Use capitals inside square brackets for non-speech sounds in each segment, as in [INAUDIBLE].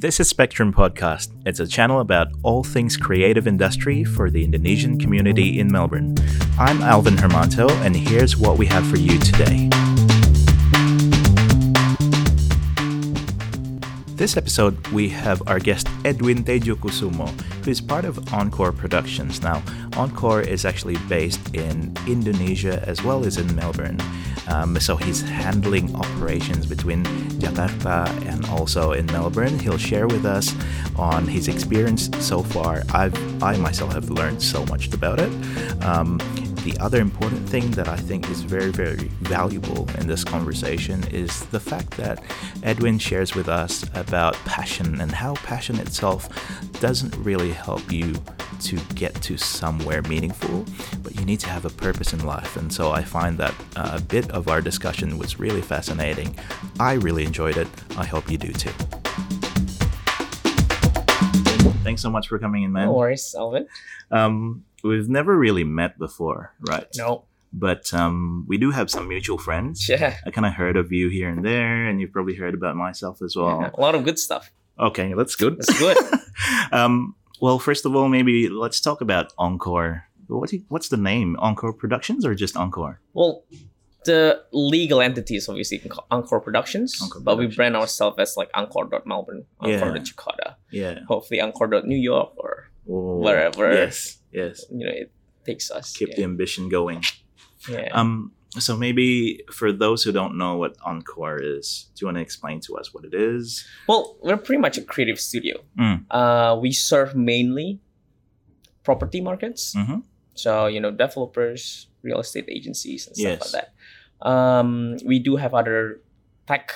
This is Spectrum Podcast. It's a channel about all things creative industry for the Indonesian community in Melbourne. I'm Alvin Hermanto, and here's what we have for you today. This episode, we have our guest Edwin Tejo Kusumo, who is part of Encore Productions. Now, Encore is actually based in Indonesia as well as in Melbourne. Um, so he's handling operations between Jakarta and also in Melbourne. He'll share with us on his experience so far. I've I myself have learned so much about it. Um, the other important thing that I think is very, very valuable in this conversation is the fact that Edwin shares with us about passion and how passion itself doesn't really help you to get to somewhere meaningful, but you need to have a purpose in life. And so I find that uh, a bit of our discussion was really fascinating. I really enjoyed it. I hope you do too. Thanks so much for coming in, man. No worries, Alvin. Um, we've never really met before, right? No. But um, we do have some mutual friends. Yeah. I kind of heard of you here and there, and you've probably heard about myself as well. yeah. A lot of good stuff. Okay, that's good. That's good. [LAUGHS] um, well, first of all, maybe let's talk about Encore. What, what's the name? Encore Productions or just Encore? well, the legal entity is obviously Encore Productions, Encore but we brand ourselves as like Encore.Melbourne, Yeah. Encore.Jakarta, Yeah. hopefully Encore.New York or Oh, Wherever. Yes, yes. you know it takes us. Keep the ambition going. yeah. Um, so maybe for those who don't know what Encore is, do you want to explain to us what it is? well, we're pretty much a creative studio. Mm. Uh, we serve mainly property markets. Mhm. So, you know, developers, real estate agencies, and stuff Yes. like that. Um, we do have other tech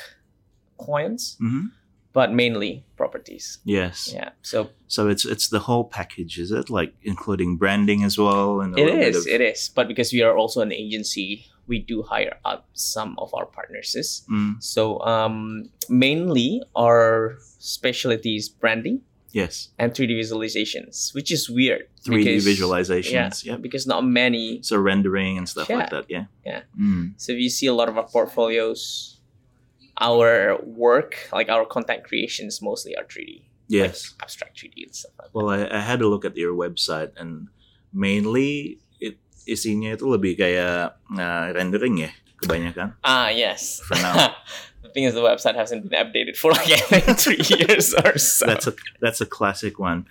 clients, hmm but mainly properties. Yes. Yeah. So So it's it's the whole package, is it? Like including branding as well, and a It is. Of- it is. But because we are also an agency, we do hire up some of our partners. Mm, So um, mainly our specialty is branding yes, and 3D visualizations, which is weird. 3D because- visualizations. Yeah, Yep. because not many So rendering and stuff like that. Yeah. Yeah. Mm, So if you see a lot of our portfolios, our work, like our content creations, mostly are 3D. yes. Like abstract 3D and stuff like. Well, I, I had a look at your website, and mainly it isinya itu lebih kayak uh, rendering ya, kebanyakan. Ah, yes. For now. [LAUGHS] the thing is, the website hasn't been updated for like I [LAUGHS] think three [LAUGHS] years or so. That's a that's a classic one.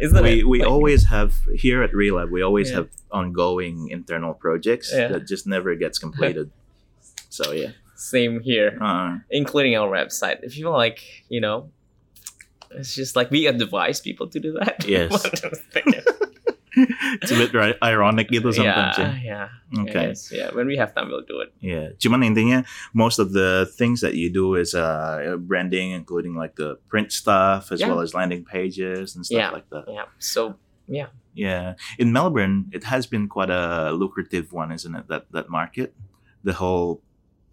Isn't we it? we Like, always have here at Relab. We always Yeah. have ongoing internal projects Yeah. that just never gets completed. so yeah. Same here, Uh, including our website. If you like, you know, it's just like we advise people to do that. [LAUGHS] Yes. it's a bit ri- ironic gitu sometimes. yeah, Yeah. yeah. Okay. Yes, yeah. When we have time, we'll do it. Yeah. Cuman intinya most of the things that you do is uh, branding, including like the print stuff as Yeah. well as landing pages and stuff Yeah. like that. Yeah. So yeah. Yeah. In Melbourne, it has been quite a lucrative one, isn't it? That that market, the whole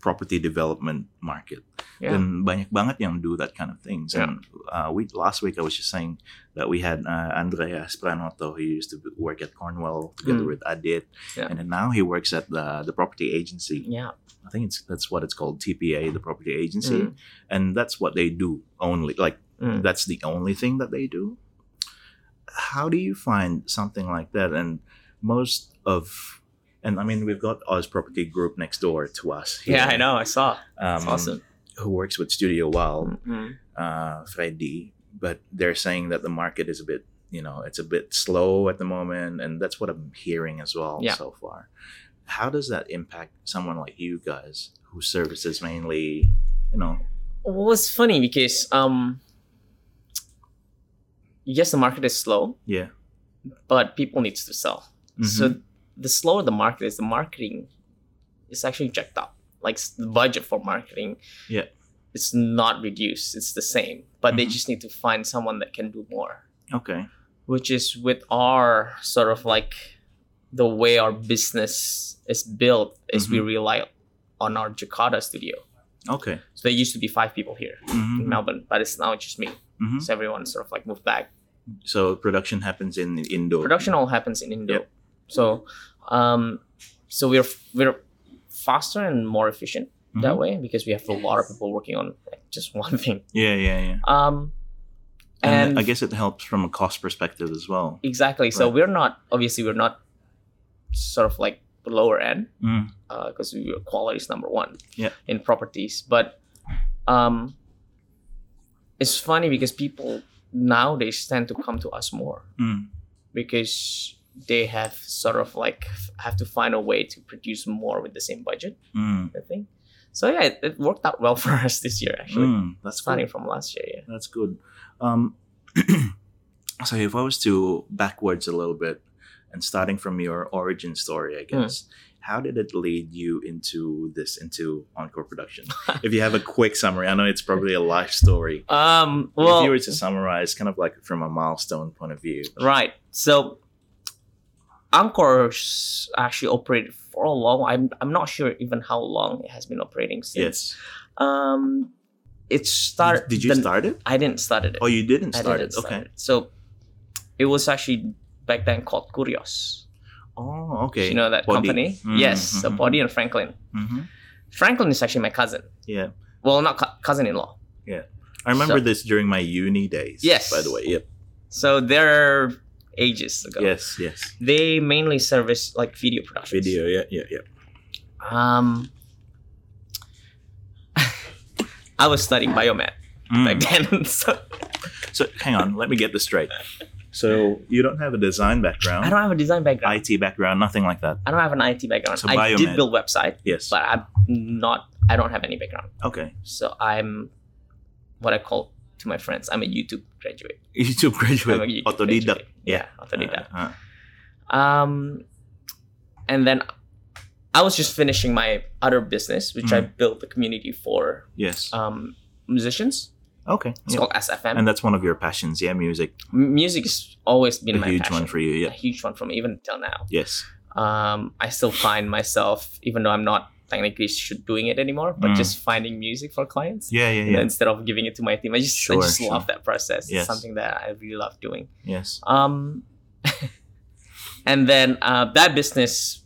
property development market. yeah. Dan banyak banget yang do that kind of things. Yeah. And uh, we last week I was just saying that we had uh, Andreas Pranotto who used to work at Cornwall together Mm. with Adit, Yeah. and then now he works at the the property agency. yeah. I think it's that's what it's called TPA, the property agency, Mm. and that's what they do only. Like Mm. that's the only thing that they do. How do you find something like that? And most of, and I mean, we've got Oz Property Group next door to us. here, Yeah, I know. I saw. Um, It's awesome. Who works with Studio Wow, Mm. uh, Freddy, but they're saying that the market is a bit, you know, it's a bit slow at the moment, and that's what I'm hearing as well Yeah. so far. How does that impact someone like you guys who services mainly, you know? Well, it's funny because um, yes, the market is slow, Yeah. but people needs to sell. Mhm. So the slower the market is, the marketing is actually jacked up. Like the budget for marketing, Yeah. it's not reduced. It's the same, but they Mhm. just need to find someone that can do more. okay. Which is with our sort of like the way our business is built is we Mhm. rely on our Jakarta studio. Okay. So there used to be five people here in Mhm. Melbourne, but it's now just me. Mhm. So everyone sort of like moved back. So production happens in Indo. Production all happens in Indo. Yep. So, um, so we're we're faster and more efficient that Mhm. way because we have a lot of people working on like, just [LAUGHS] one thing. Yeah, yeah, yeah. Um, And, And- I guess it helps from a cost perspective as well. exactly. So we're not obviously we're not sort of like the lower end Mm. because we quality is number one Yeah. in properties. But um, it's funny because people nowadays tend to come to us more Mm. because they have sort of like have to find a way to produce more with the same budget. Mm. I think. So yeah, it, it worked out well [LAUGHS] for us this year actually. Mm. That's Starting good. from last year, yeah. That's good. Um, [CLEARS THROAT] so if I was to backwards a little bit and starting from your origin story, I Hmm. guess, how did it lead you into this into Encore Production? if you have a quick summary, I know it's probably a life story. Um. if you were to summarize, kind of like from a milestone point of view. Right. So Encore's actually operated for a long. I'm I'm not sure even how long it has been operating since. Yes. Um, it started. Did, did you start it? I didn't start it. Oh, you didn't start didn't it. start Okay. it. So it was actually back then called Curios. Oh, okay. You know that Body. company? Mm, Yes. So mhm. Poddy and Franklin. Mhm. Franklin is actually my cousin. Yeah. Well, not cou- cousin-in-law. Yeah. I remember So- this during my uni days. Yes. By the way. Yep. So they're ages ago. Yes. Yes. They mainly service like video production. Video. Yeah. Yeah. Yeah. Um, [LAUGHS] I was studying biomed Mm. back then. [LAUGHS] So So hang on, let me get this straight. So you don't have a design background, I don't have a design background. IT background, nothing like that. I don't have an IT background. So I did build website, Yes. but I'm not. I don't have any background. Okay. So I'm what I call to my friends. I'm a YouTube graduate. YouTube I'm a graduate, YouTube autodidact. graduate. Yeah, autodidact. Uh, uh, Um, and then I was just finishing my other business, which I Mm. built the community for yes. um, musicians. okay. It's yeah. called SFM. And that's one of your passions, yeah, music. M- music has always been A my huge passion. one for you, a yeah. huge one for me even till now. Yes. Um, I still find myself, even though I'm not technically should doing it anymore, but Mm. just finding music for clients. Yeah, yeah, yeah. instead of giving it to my team, I just I just sure. love that process. Yes. It's something that I really love doing. Yes. Um, [LAUGHS] and then uh, that business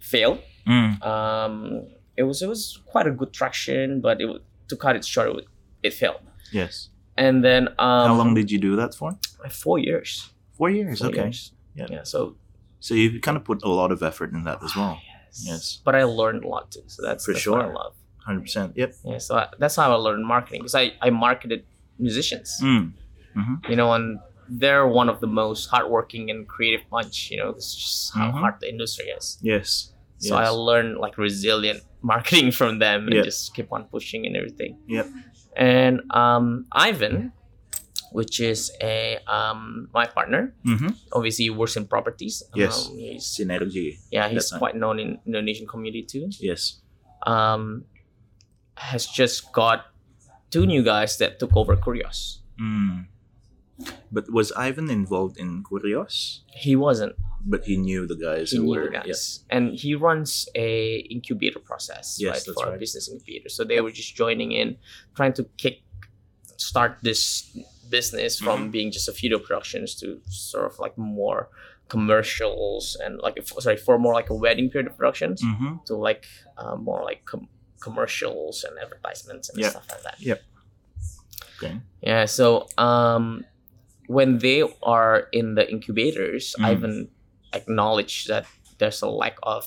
failed. Mm. Um, it was it was quite a good traction, but it to cut it short, it, it failed. Yes. And then um, How long did you do that for? four years. Four years. Four okay. years. Yeah. Yeah. So So you kind of put a lot of effort in that as well. Yes. Yes. But I learned a lot too. So that's, For that's what I sure. love. Hundred percent. Yep. Yeah. So I, that's how I learned marketing because I, I marketed musicians, Mm. you know, and they're one of the most hardworking and creative bunch, you know, it's just how Mhm. hard the industry is. Yes. So I learned like resilient [LAUGHS] marketing from them and Yep. just keep on pushing and everything. Yep. And um, Ivan, which is a um, my partner, Mm-hmm. obviously he works in properties. Yes. Um, he's, Synergy. yeah, he's That's right. quite known in Indonesian community too. Yes. um, has just got two new guys that took over Curios. Mm. But was Ivan involved in Curios? He wasn't. But he knew the guys He knew were. the guys, and he runs a incubator process, Yes, right, that's for a business incubator. So they were just joining in, trying to kick start this business from Mm-hmm. being just a video productions to sort of like more commercials and like sorry for more like a wedding period productions Mm-hmm. to like uh, more like com- commercials and advertisements and Yeah. stuff like that. Yep. Okay. Yeah, so um, when they are in the incubators, Mm. I even acknowledge that there's a lack of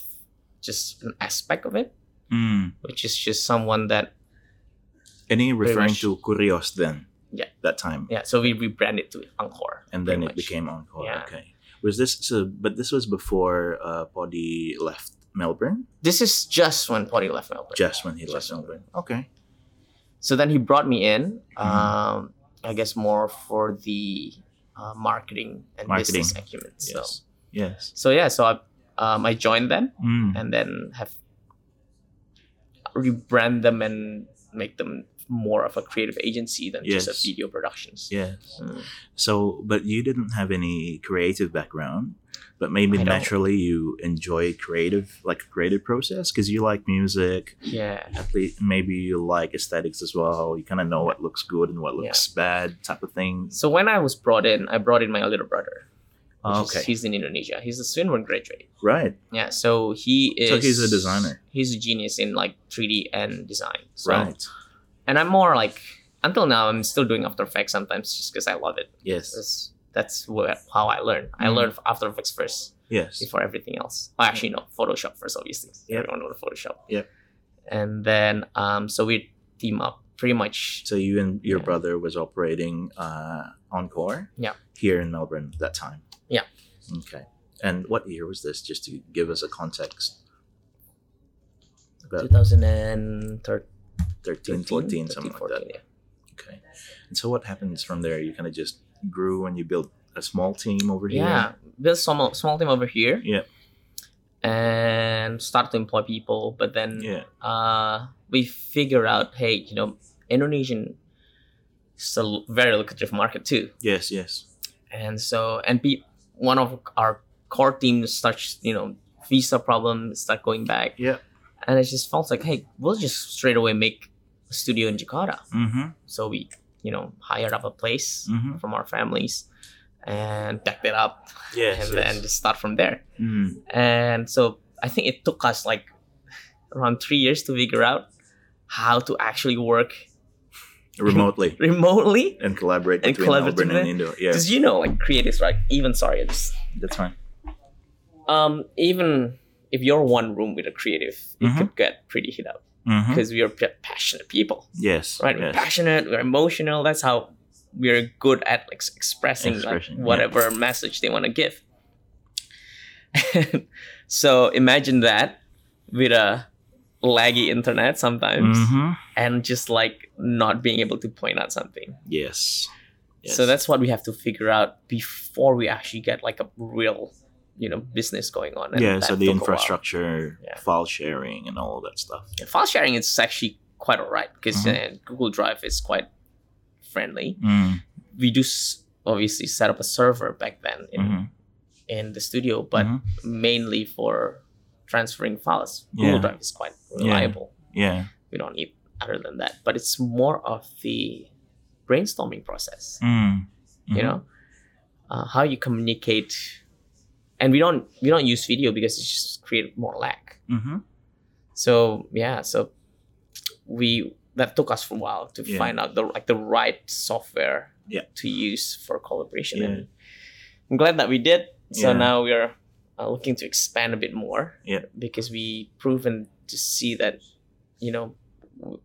just an aspect of it, Mm. which is just someone that Any referring much. to Curios then? Yeah. That time. yeah. So we rebranded to Encore, And then it much. became Encore. Yeah. Okay. Was this so? But this was before uh, Poddy left Melbourne. This is just when Poddy left Melbourne. Just when he left Just when- Melbourne. Okay. So then he brought me in. Mhm. Um, I guess more for the uh, marketing and Marketing. business acumen. So, Yes. Yes. so yeah, so I um, I joined them. Mm. and then have rebrand them and make them more of a creative agency than just a video productions. Yes. Mm. So, but you didn't have any creative background, but maybe I don't. naturally you enjoy creative, like creative process, because you like music. Yeah. At least maybe you like aesthetics as well. You kind of know what looks good and what looks bad, type of thing. So when I was brought in, I brought in my little brother. is- Oh, Okay. he's in Indonesia. He's a Swinburne graduate. Right. Yeah. So he is. So he's a designer. He's a genius in like 3D and design. So, Right. And I'm more like until now, I'm still doing After Effects sometimes just because I love it. Yes. That's that's how I learn. I Mhm. learned After Effects first Yes. before everything else. Oh, actually, no, Photoshop first, obviously. Yep. Everyone knows Photoshop. Yeah, And then, um, so we team up pretty much. So you and your Yeah. brother was operating uh, Encore. Yeah. Here in Melbourne at that time. Yeah. Okay. And what year was this? Just to give us a context. About 2013, 13, 14, something 13, like that. yeah. Okay. And so what happens from there? You kind of just grew and you built a small team over here. Yeah, built small small team over here. Yeah. And start to employ people, but then Yeah. uh, we figure out, hey, you know, Indonesian is a very lucrative market too, Yes. Yes. and so and be one of our core teams starts, you know, visa problem start going back, Yeah. and it just felt like, hey, we'll just straight away make studio in Jakarta. Mm-hmm. So we, you know, hired up a place Mm-hmm. from our families and decked it up Yes. and then just start from there. Mm. And so I think it took us like around three years to figure out how to actually work Remotely [LAUGHS] remotely. and collaborate And between Melbourne and. Indo. Yeah. Because you know, like creatives, right? Even sorry, it's, That's fine. um, even if you're one room with a creative, it Mhm. could get pretty hit up Mm-hmm. because we are pa- passionate people, Yes. right? We're Yes. passionate, we're emotional. That's how we're good at like expressing, like whatever message they want to give. [LAUGHS] so imagine that with a laggy internet sometimes Mm-hmm. and just like not being able to point out something. Yes. yes. So that's what we have to figure out before we actually get like a real, you know, business going on. And yeah. So the took a while. infrastructure, Yeah. file sharing, and all that stuff. Yeah, file sharing is actually quite alright because Mhm. uh, Google Drive is quite friendly. Mm. We do s- obviously set up a server back then in, Mhm. in the studio, but Mhm. mainly for transferring files. Google Yeah. Drive is quite reliable. yeah. We don't need other than that, but it's more of the brainstorming process. Mm. you Mhm. know uh, how you communicate and we don't we don't use video because it just create more lag Mhm. so yeah so we that took us for a while to Yeah. find out the like the right software Yeah. to use for collaboration Yeah. and i'm glad that we did so now we're uh, looking to expand a bit more Yeah. because we proven to see that you know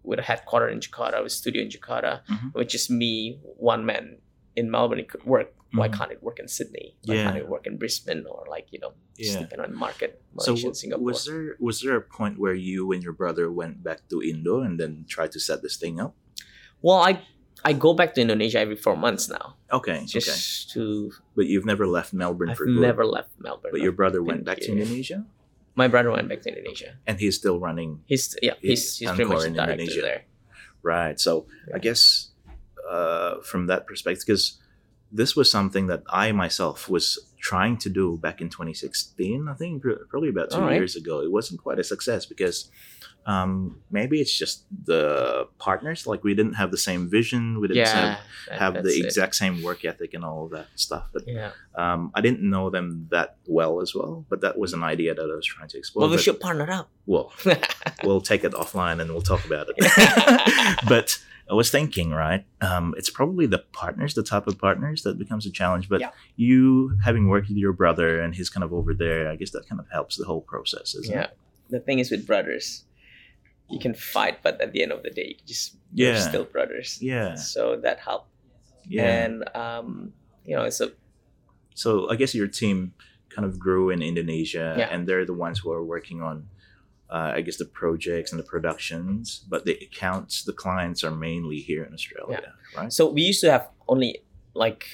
with a headquarter in jakarta with studio in jakarta Mhm. with just me one man in melbourne it could work why Mhm. can't it work in sydney why Yeah. can't it work in brisbane or like you know just Yeah. depend on the market So Malaysia, w- singapore was there was there a point where you and your brother went back to Indo and then tried to set this thing up? well i i go back to indonesia every four months now Okay. okay. just to But you've never left Melbourne i've for good. never left melbourne But your brother went back to. Indonesia, my brother went back to indonesia and he's still running. he's yeah he's, he's pretty much in Indonesia. there Right. So I guess uh, from that perspective, because this was something that I myself was trying to do back in 2016. I think probably about two right. years ago. It wasn't quite a success because um, maybe it's just the partners. Like we didn't have the same vision. We didn't have, yeah that- have the that's it. exact same work ethic and all of that stuff. But yeah um, I didn't know them that well as well. But that was an idea that I was trying to explore. well we But- should partner up well, [LAUGHS] we'll take it offline and we'll talk about it. [LAUGHS] but I was thinking, right? Um, it's probably the partners, the type of partners that becomes a challenge. But Yeah. you having worked with your brother and he's kind of over there, I guess that kind of helps the whole process, isn't yeah it? the thing is with brothers you can fight but at the end of the day you just you're still brothers Yeah. so that helped Yeah. and um you know it's a. so I guess your team kind of grew in Indonesia, Yeah. and they're the ones who are working on, uh, I guess, the projects and the productions. But the accounts, the clients are mainly here in Australia, right? so we used to have only like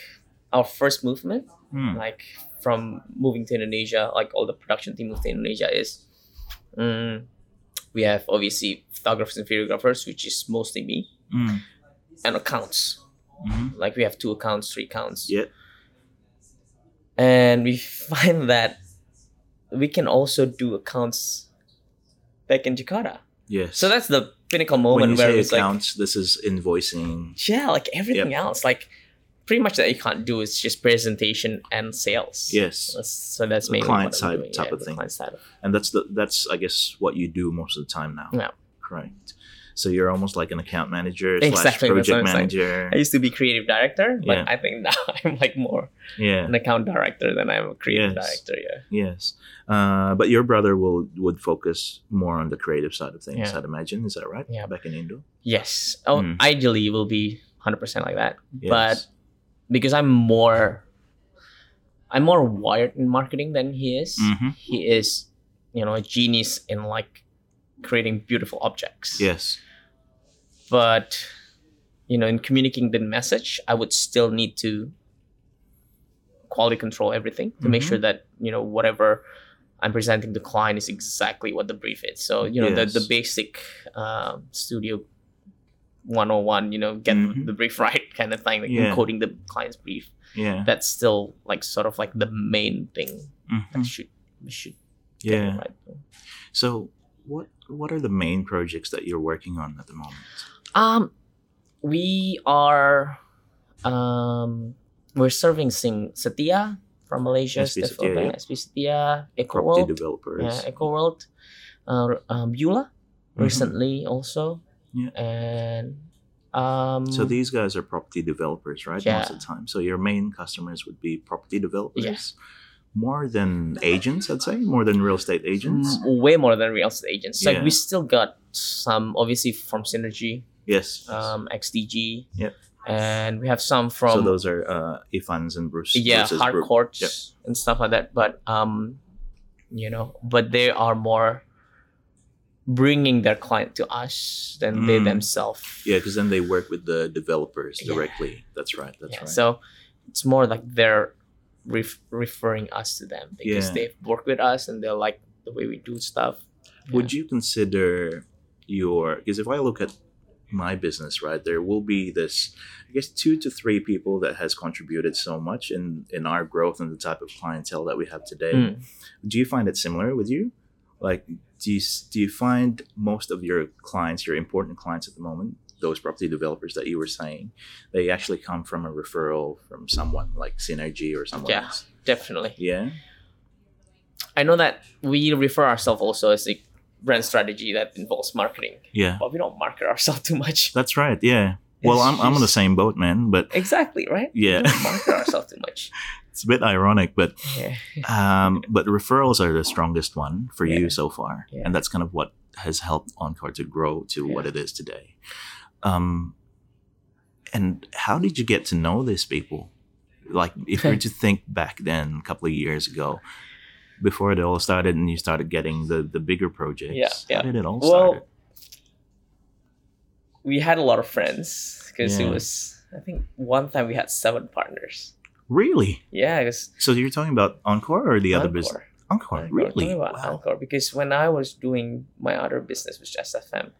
our first movement Hmm. like from moving to indonesia like all the production team moved to indonesia is mm, we have obviously photographers and videographers which is mostly me Mm. and accounts Mhm. like we have two accounts three accounts Yeah. and we [LAUGHS] find that we can also do accounts back in jakarta Yes. so that's the pinnacle when moment you where say it's like accounts, this is invoicing. yeah like everything else like pretty much that you can't do is just presentation and sales Yes, That's, so that's The mainly client side doing, type yeah, of thing. client side. and that's the that's I guess what you do most of the time now. Yeah. Correct. So you're almost like an account manager Exactly, slash project manager. I used to be creative director, but Yeah. I think [LAUGHS] now I'm like more Yeah. an account director than I'm a creative Yes. director. Yeah. Yes. Uh, but your brother will would focus more on the creative side of things, Yeah. I'd imagine. Is that right? Yeah. Back in Indo. Yes. Oh, Mm. ideally, will be 100% like that. Yes. But because I'm more, I'm more wired in marketing than he is. hmm He is, you know, a genius in like creating beautiful objects. Yes. But, you know, in communicating the message, I would still need to quality control everything to make Mhm. sure that you know whatever I'm presenting to client is exactly what the brief is. So you know the the basic um, studio 101, you know, get Mhm. the brief [LAUGHS] right kind of thing, like Yeah. encoding the client's brief. Yeah. That's still like sort of like the main thing Mhm. that should should Yeah. right. So what what are the main projects that you're working on at the moment? Um, we are um we're serving Sing Setia from Malaysia, SP Setia, yeah. SP Setia, Eco World, developers. yeah, Eco World, uh, um, Beulah Mhm. recently also, Yeah. and um, So these guys are property developers, right? Yeah. Most of the time. So your main customers would be property developers. Yes. More than agents, I'd say. More than real estate agents. way more than real estate agents. Like we still got some obviously from Synergy, Yes. um, XDG, Yep. and we have some from so those are uh, Ifans and Bruce. yeah Bruce's Harcourts Yep. and stuff like that but um you know but they are more bringing their client to us than they Mm. themselves Yeah, because then they work with the developers Yeah. directly. That's right. That's Yeah, right. so it's more like they're ref- referring us to them because Yeah. they've worked with us and they like the way we do stuff Would you consider your because if I look at my business, right, there will be this I guess two to three people that has contributed so much in in our growth and the type of clientele that we have today. Mm. Do you find it similar with you? Like do you do you find most of your clients, your important clients at the moment, those property developers that you were saying, they actually come from a referral from someone like Synergy or someone Yeah. else? definitely Yeah. i know that we refer ourselves also as a brand strategy that involves marketing Yeah. but we don't market ourselves [LAUGHS] too much That's right. Yeah. Well, It's I'm, I'm on the same boat, man. But exactly right Yeah. we don't market ourselves too much [LAUGHS] it's a bit ironic. But yeah um, but referrals are the strongest one for you so far, Yeah. and that's kind of what has helped Encore to grow to what it is today. Um, and how did you get to know these people? Like, if you were to [LAUGHS] think back then, a couple of years ago, before it all started, and you started getting the the bigger projects. Yeah, yeah. How did it all Well, start? we had a lot of friends because Yeah. it was I think one time we had seven partners. Really? Yeah, So you're talking about Encore or the other business? Encore. Encore, Really? talking about Wow. Encore because when I was doing my other business with SFM,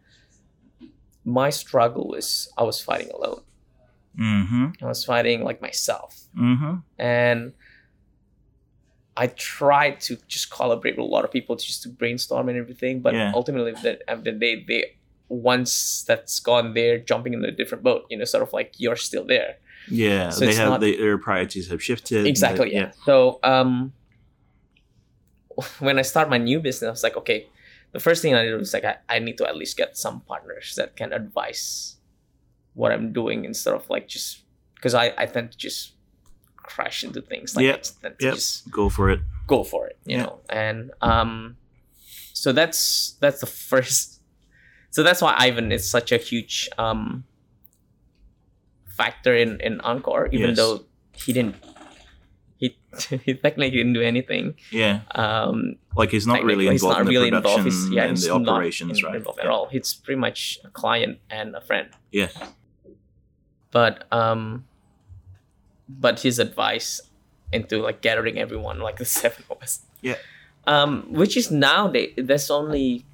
my struggle was I was fighting alone. Mm-hmm. I was fighting like myself, Mm-hmm. and I tried to just collaborate with a lot of people just to brainstorm and everything. But Yeah. ultimately, at the end the day, they once that's gone, they're jumping in a different boat. You know, sort of like you're still there. Yeah, So they have not- they, their priorities have shifted. exactly They- yeah. so um [LAUGHS] when i start my new business i was like okay the first thing i did was like i, I need to at least get some partners that can advise what i'm doing instead of like just because I, I tend to just crash into things like Yeah. I just tend to Yep. just Go for it. go for it you Yeah. know and um so that's that's the [LAUGHS] first so that's why ivan is such a huge um factor in in encore even Yes. though he didn't he [LAUGHS] he technically didn't do anything Yeah, um like he's not really involved in the production He's- yeah, and he's the operations, in- right? involved at all he's pretty much a client and a friend Yeah. but um but his advice into like gathering everyone like the [LAUGHS] seven of us Yeah. um which is now they, there's only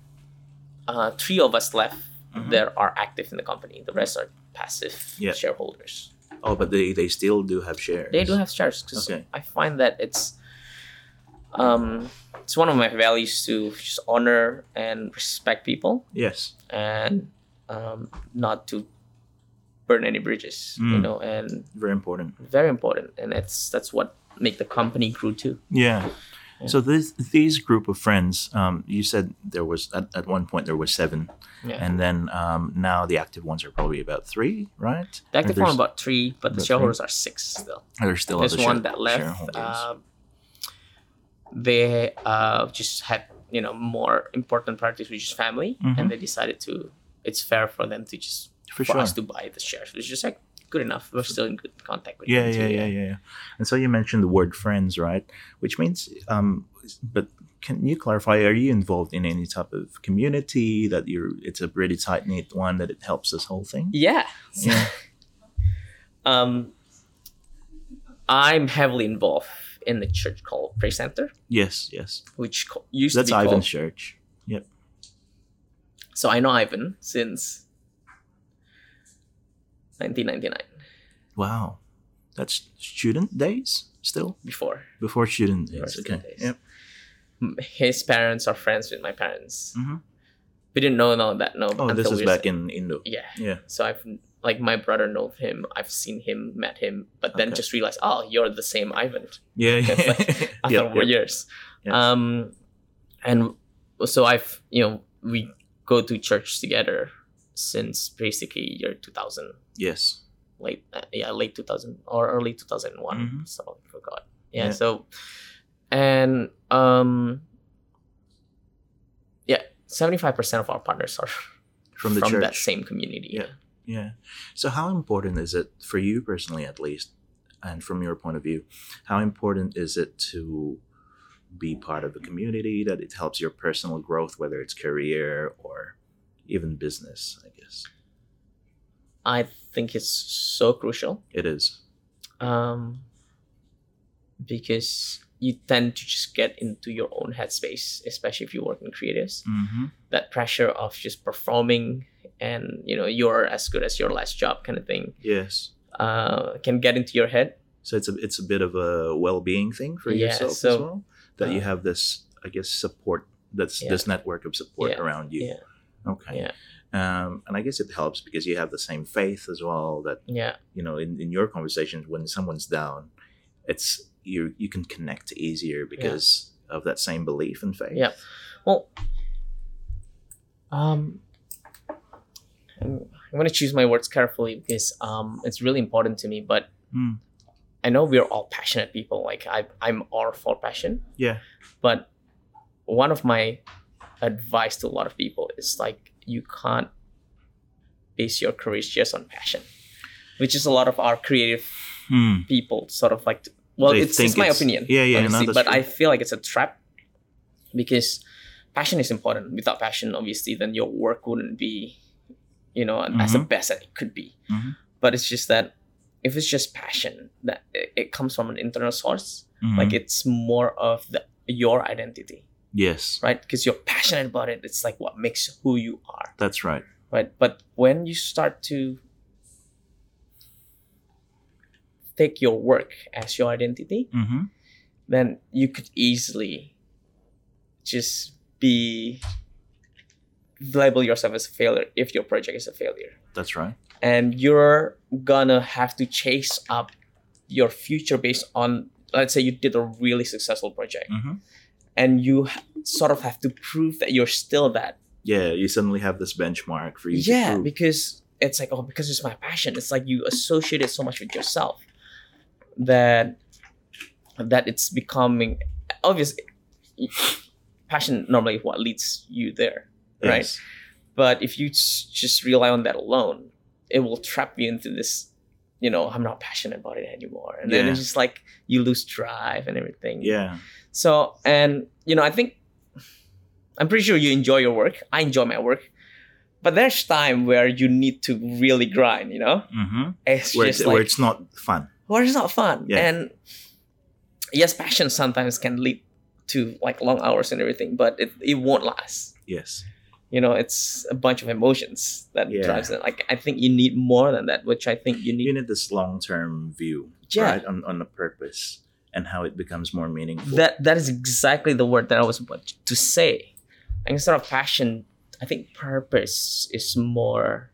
uh three of us left Mhm. that are active in the company the rest are passive Yeah. shareholders Oh, but they they still do have shares. they do have shares 'cause Okay. i find that it's um it's one of my values to just honor and respect people Yes. and um not to burn any bridges you Mm. know and Very important. very important and that's that's what make the company grow too Yeah. So this these group of friends, um, you said there was at, at one point there was seven, Yeah. and then um, now the active ones are probably about three, right? the active Or one about three, but the shareholders are six still. There's still There's one share- that left. Um, they uh, just had you know more important priorities, which is family, Mhm. and they decided to. It's fair for them to just For for, sure. us to buy the shares, which is like good enough. We're still in good contact with Yeah, yeah, yeah, yeah, yeah. And so you mentioned the word friends, right? Which means, um, but can you clarify? Are you involved in any type of community that you're? It's a pretty tight knit one that it helps this whole thing. Yeah. Yeah. [LAUGHS] um, I'm heavily involved in the church called Praise Center, Yes, yes. which co- used That's to be Ivan's called. church. Yep. So I know Ivan since 1999. Wow, that's student days still Before before student days. University Okay. days. Yep. His parents are friends with my parents. Mhm. We didn't know no that no. Oh, this is we back in Indo. Yeah. Yeah. So I've like my brother knows him. I've seen him, met him, but then Okay. just realized, oh, you're the same Ivan. Yeah. [LAUGHS] yeah. Like- [LAUGHS] after Yep, four yep. years. Yes. Um, and so I've you know we go to church together since basically year 2000, Yes. late uh, yeah late 2000 or early 2001. Mhm. So I forgot. Yeah, Yeah. So, and um, yeah, 75 percent of our partners are From the church. that same community. Yeah. Yeah. So, how important is it for you personally, at least, and from your point of view, how important is it to be part of a community that it helps your personal growth, whether it's career or even business? I guess I think it's so crucial. it is. um, because you tend to just get into your own headspace, especially if you work in creatives. Mm-hmm. That pressure of just performing and you know you're as good as your last job kind of thing Yes. uh, can get into your head. So it's a it's a bit of a well being thing for Yeah, yourself as well. That you uh, have this, I guess, support. That's Yeah. this network of support Yeah, around you. Yeah. Okay. Yeah. Um, and I guess it helps because you have the same faith as well. That Yeah, you know, in, in your conversations, when someone's down, it's you you can connect easier because of that same belief and faith. Yeah. well, um, I'm, I'm going to choose my words carefully because um, it's really important to me. But Mm. I know we're all passionate people. Like I, I'm all for passion. Yeah. But one of my advice to a lot of people is like you can't base your career just on passion, which is a lot of our creative Hmm. people sort of like. To, well, it's, it's my it's- opinion. yeah, yeah, no, honestly, but true. I feel like it's a trap because passion is important. Without passion, obviously, then your work wouldn't be, you know, as the Mhm. best that it could be. Mhm. But it's just that if it's just passion, that it, it comes from an internal source. Mhm. Like it's more of the your identity, yes, right? Because you're passionate about it. It's like what makes who you are, that's right. right? But when you start to take your work as your identity, Mm-hmm. then you could easily just be label yourself as a failure if your project is a failure That's right. and you're gonna have to chase up your future based on let's say you did a really successful project Mm-hmm. And you sort of have to prove that you're still that Yeah, you suddenly have this benchmark for you. to yeah because it's like oh because it's my passion it's like you associate it so much with yourself that that it's becoming obvious passion normally what leads you there right Yes. but if you just rely on that alone it will trap you into this you know i'm not passionate about it anymore and then it's just like you lose drive and everything Yeah. So and you know i think i'm pretty sure you enjoy your work i enjoy my work but there's time where you need to really grind you know Mm-hmm. it's Where, just it's, like where it's not fun. where it's not fun Yeah. and yes passion sometimes can lead to like long hours and everything but it, it won't last Yes. you know it's a bunch of emotions that Yeah. drives it like i think you need more than that which i think you need You need this long term view, Yeah. right, on, on the purpose and how it becomes more meaningful. that that is exactly the word that i was about to say and instead of passion i think purpose is more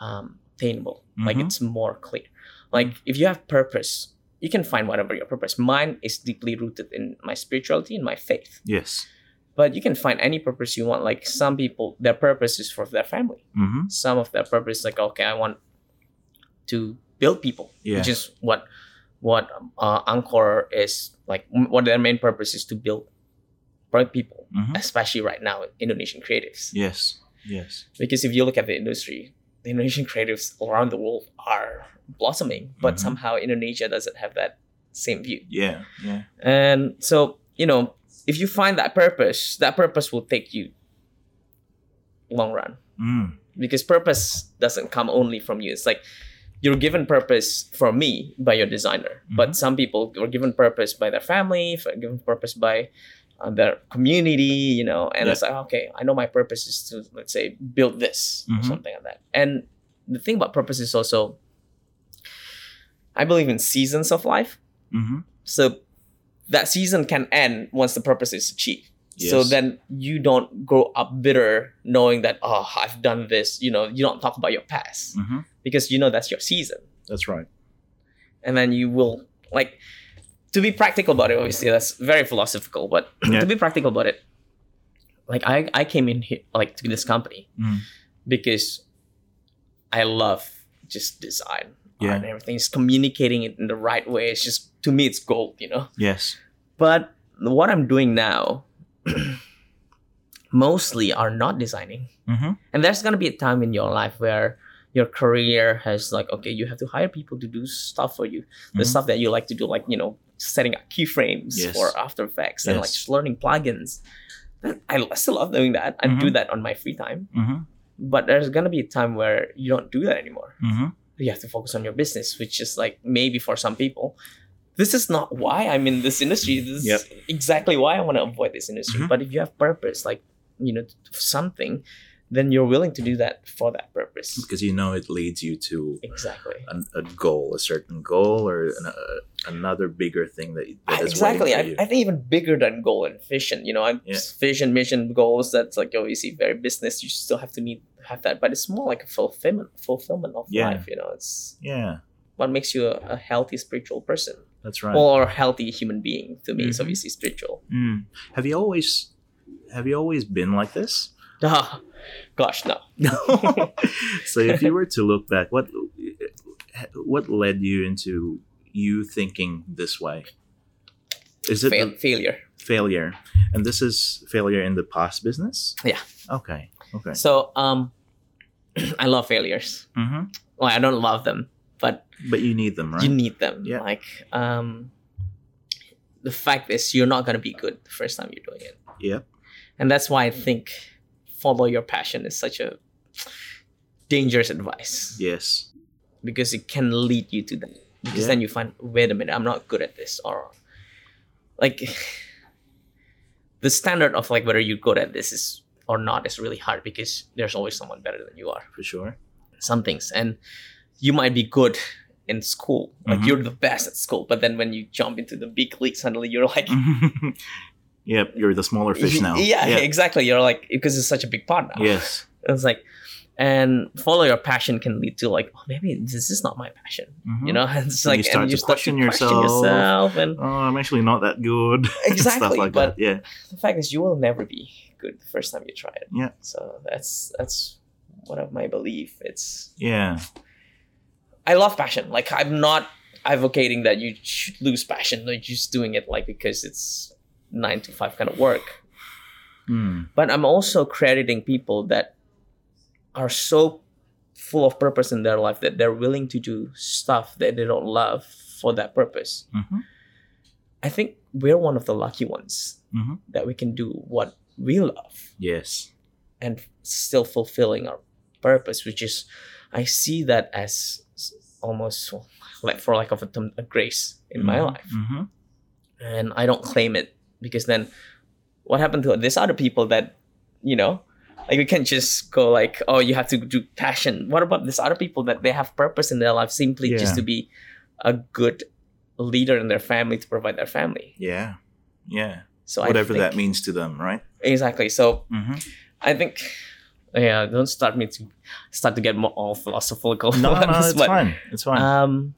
um attainable like Mhm. it's more clear like if you have purpose you can find whatever your purpose. Mine is deeply rooted in my spirituality and my faith. Yes. But you can find any purpose you want. Like some people, their purpose is for their family. Mm-hmm. Some of their purpose, is like okay, I want to build people, Yeah. which is what what uh, Encore is like. What their main purpose is to build bright people, Mhm. especially right now, Indonesian creatives. Yes. Yes. Because if you look at the industry, the Indonesian creatives around the world are blossoming, but Mhm. somehow Indonesia doesn't have that same view. Yeah. Yeah. And so, you know, if you find that purpose, that purpose will take you long run Mm. because purpose doesn't come only from you. It's like you're given purpose for me by your designer, Mhm. but some people were given purpose by their family, given purpose by uh, their community, you know, and Yeah. it's like, okay, I know my purpose is to, let's say, build this or Mhm. something like that. And the thing about purpose is also, I believe in seasons of life. Mm-hmm. So that season can end once the purpose is achieved. So then you don't grow up bitter knowing that, oh, I've done this. You know, you don't talk about your past Mm-hmm. because you know that's your season. That's right. And then you will, like, to be practical about it, obviously, that's very philosophical, but Yeah. to be practical about it, like, I, I came in here, like, to this company Mm. because I love just design. Yeah. and everything. It's communicating it in the right way. It's just, to me, it's gold, you know? Yes. But what I'm doing now [CLEARS THROAT] mostly are not designing. Mm-hmm. And there's gonna be a time in your life where your career has like, okay, you have to hire people to do stuff for you. The Mhm. stuff that you like to do, like, you know, setting up keyframes Yes. for After Effects and like just learning plugins. I still love doing that. I do Mhm. that on my free time. Mm-hmm. But there's gonna be a time where you don't do that anymore. Mm-hmm. You have to focus on your business, which is like maybe for some people. This is not why I'm in this industry. This Yep. is exactly why I want to avoid this industry. Mhm. But if you have purpose, like you know, something, then you're willing to do that for that purpose. Because you know it leads you to Exactly. an, a goal, a certain goal, or an, uh, another bigger thing that, that is exactly. I, I think even bigger than goal and vision. You know, I, Yeah. vision, mission, goals. That's like obviously very business. You still have to need have that, but it's more like a fulfillment, fulfillment of Yeah. life. You know, it's yeah, what makes you a, a healthy spiritual person that's right. or healthy human being. To me, it's Mhm. obviously spiritual. Mm. Have you always have you always been like this? Ah, gosh, no. [LAUGHS] so if you were to look back, what what led you into you thinking this way? Is it Fail, the failure. failure? And this is failure in the past business? Yeah. Okay. Okay. So, um, [CLEARS THROAT] I love failures. hmm Well, I don't love them, but But you need them, right? you need them. Yeah. Like, um, the fact is, you're not gonna be good the first time you're doing it, Yep. and that's why I think follow your passion is such a dangerous advice Yes. because it can lead you to that. Because Yeah. then you find, wait a minute, I'm not good at this, or like the standard of like whether you're good at this is or not is really hard because there's always someone better than you are. For sure. some things and you might be good in school like Mhm. you're the best at school but then when you jump into the big league suddenly you're like [LAUGHS] yep. You're the smaller fish now. yeah, [LAUGHS] exactly you're like because it's such a big part now Yes. it's like and follow your passion can lead to like oh, maybe this is not my passion Mhm. you know [LAUGHS] it's And like you start and to question yourself. yourself and Oh, I'm actually not that good. Exactly, Stuff like but- that. Yeah. the fact is you will never be good the first time you try it Yeah. so that's that's one of my belief it's Yeah. I love passion. Like I'm not advocating that you should lose passion. Like just doing it like because it's nine to five kind of work. Mm. But I'm also crediting people that are so full of purpose in their life that they're willing to do stuff that they don't love for that purpose. hmm I think we're one of the lucky ones Mhm. that we can do what we love Yes. and still fulfilling our purpose, which is I see that as almost like for lack of a term, a grace in my life, hmm and I don't claim it because then what happened to these other people that you know, like we can't just go like, oh, you have to do passion. What about these other people that they have purpose in their life simply Yeah. just to be a good leader in their family to provide their family? Yeah. Yeah. So Whatever think, that means to them, right? exactly. So hmm I think, yeah, don't start me to start to get more all philosophical. No, no, it's but, fine. It's fine. Um,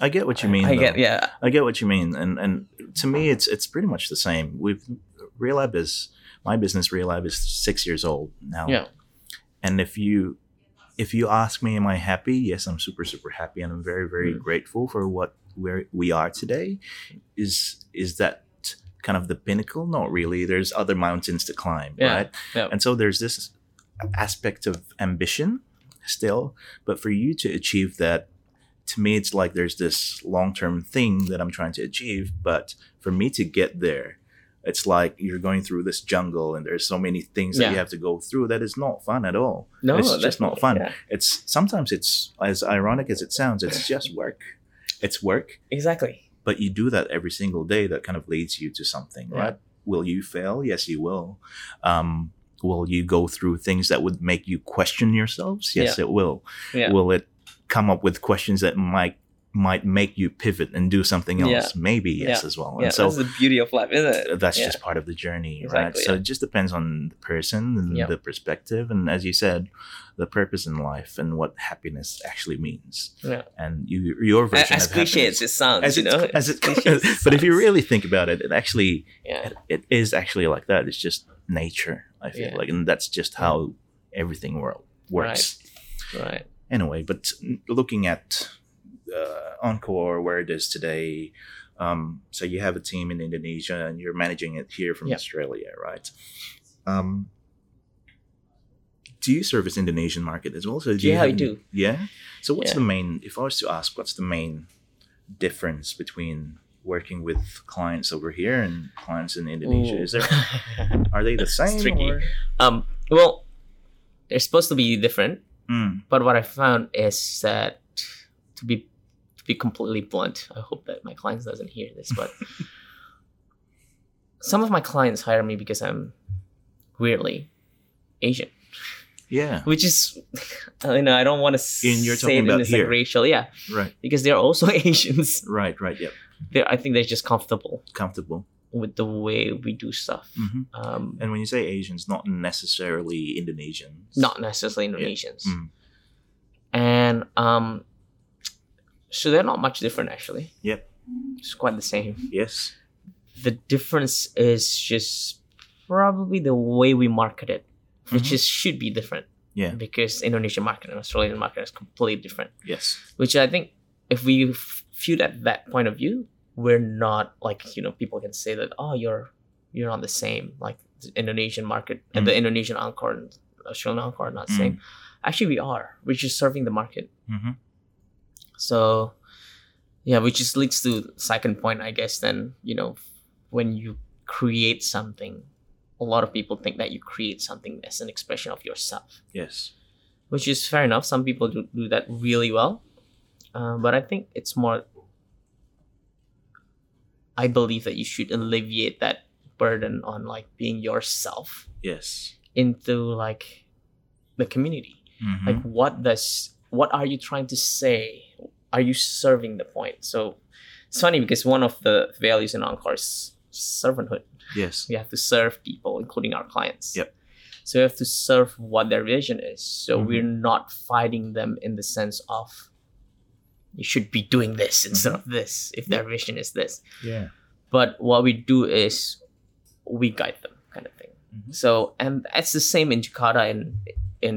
I get what you mean. I though. get yeah. I get what you mean, and and to me, it's it's pretty much the same. We've Real is my business. Real is six years old now. Yeah. And if you if you ask me, am I happy? Yes, I'm super super happy, and I'm very very Mm. grateful for what where we are today. Is is that kind of the pinnacle? Not really. There's other mountains to climb, Yeah. right? Yeah. And so there's this aspect of ambition still, but for you to achieve that, to me, it's like there's this long term thing that I'm trying to achieve. But for me to get there, it's like you're going through this jungle and there's so many things that Yeah. you have to go through that is not fun at all. No, it's just not fun. yeah. It's sometimes it's as ironic as it sounds, it's [LAUGHS] just work. It's work, Exactly. But you do that every single day. That kind of leads you to something, Yeah. right? Will you fail? Yes, you will. Um, will you go through things that would make you question yourselves? Yes, it will. Yeah. Will it come up with questions that might might make you pivot and do something else? Yeah. Maybe yes Yeah. as well. yeah. And so that's the beauty of life, isn't it? that's Yeah. just part of the journey, right? Exactly, So it just depends on the person and Yeah. the perspective, and as you said, the purpose in life and what happiness actually means. Yeah. And you, your version As of cliche as it sounds, as you know. as it, as it [LAUGHS] but if you really think about it, it actually yeah, it, it is actually like that. It's just nature. I feel Yeah. like, and that's just how everything world works. right. Anyway, but looking at uh, Encore, where it is today, um, so you have a team in Indonesia and you're managing it here from Yeah. Australia, right? Um, do you service Indonesian market as well? So do Yeah, you I do. Yeah. So what's Yeah. the main? If I was to ask, what's the main difference between working with clients over here and clients in Indonesia? Ooh. Is there are they the [LAUGHS] same? tricky. or- um, well, they're supposed to be different, Mm, but what I found is that to be be completely blunt, I hope that my clients doesn't hear this, but [LAUGHS] some of my clients hire me because I'm weirdly Asian, yeah. which is [LAUGHS] you know I don't want to say talking it in about this like racial, yeah, Right. because they're also [LAUGHS] Asians. Right. Right. Yep. They're, I think they're just comfortable Comfortable. with the way we do stuff. hmm Um, And when you say Asians, not necessarily Indonesians. not necessarily Indonesians. Mm. And um, so they're not much different actually. Yep. It's quite the same. Yes. The difference is just probably the way we market it, which Mhm. is should be different Yeah. because Indonesian market and Australian market is completely different. Yes. Which I think if we viewed at that point of view, we're not like you know people can say that oh you're you're not the same like the Indonesian market and the Indonesian encore and Australian encore are not the Mm. same. Actually, we are. We're just serving the market. hmm So, yeah, which just leads to second point, I guess. Then you know, when you create something, a lot of people think that you create something as an expression of yourself, Yes. which is fair enough. Some people do, do that really well, uh, but I think it's more. I believe that you should alleviate that burden on like being yourself Yes. into like the community Mhm. like what does what are you trying to say are you serving the point so it's funny because one of the values in encore is servanthood yes. we have to serve people including our clients Yep. so we have to serve what their vision is so Mhm. we're not fighting them in the sense of you should be doing this instead Mm-hmm. of this if their vision is this Yeah. but what we do is we guide them kind of thing Mhm. so and that's the same in jakarta and in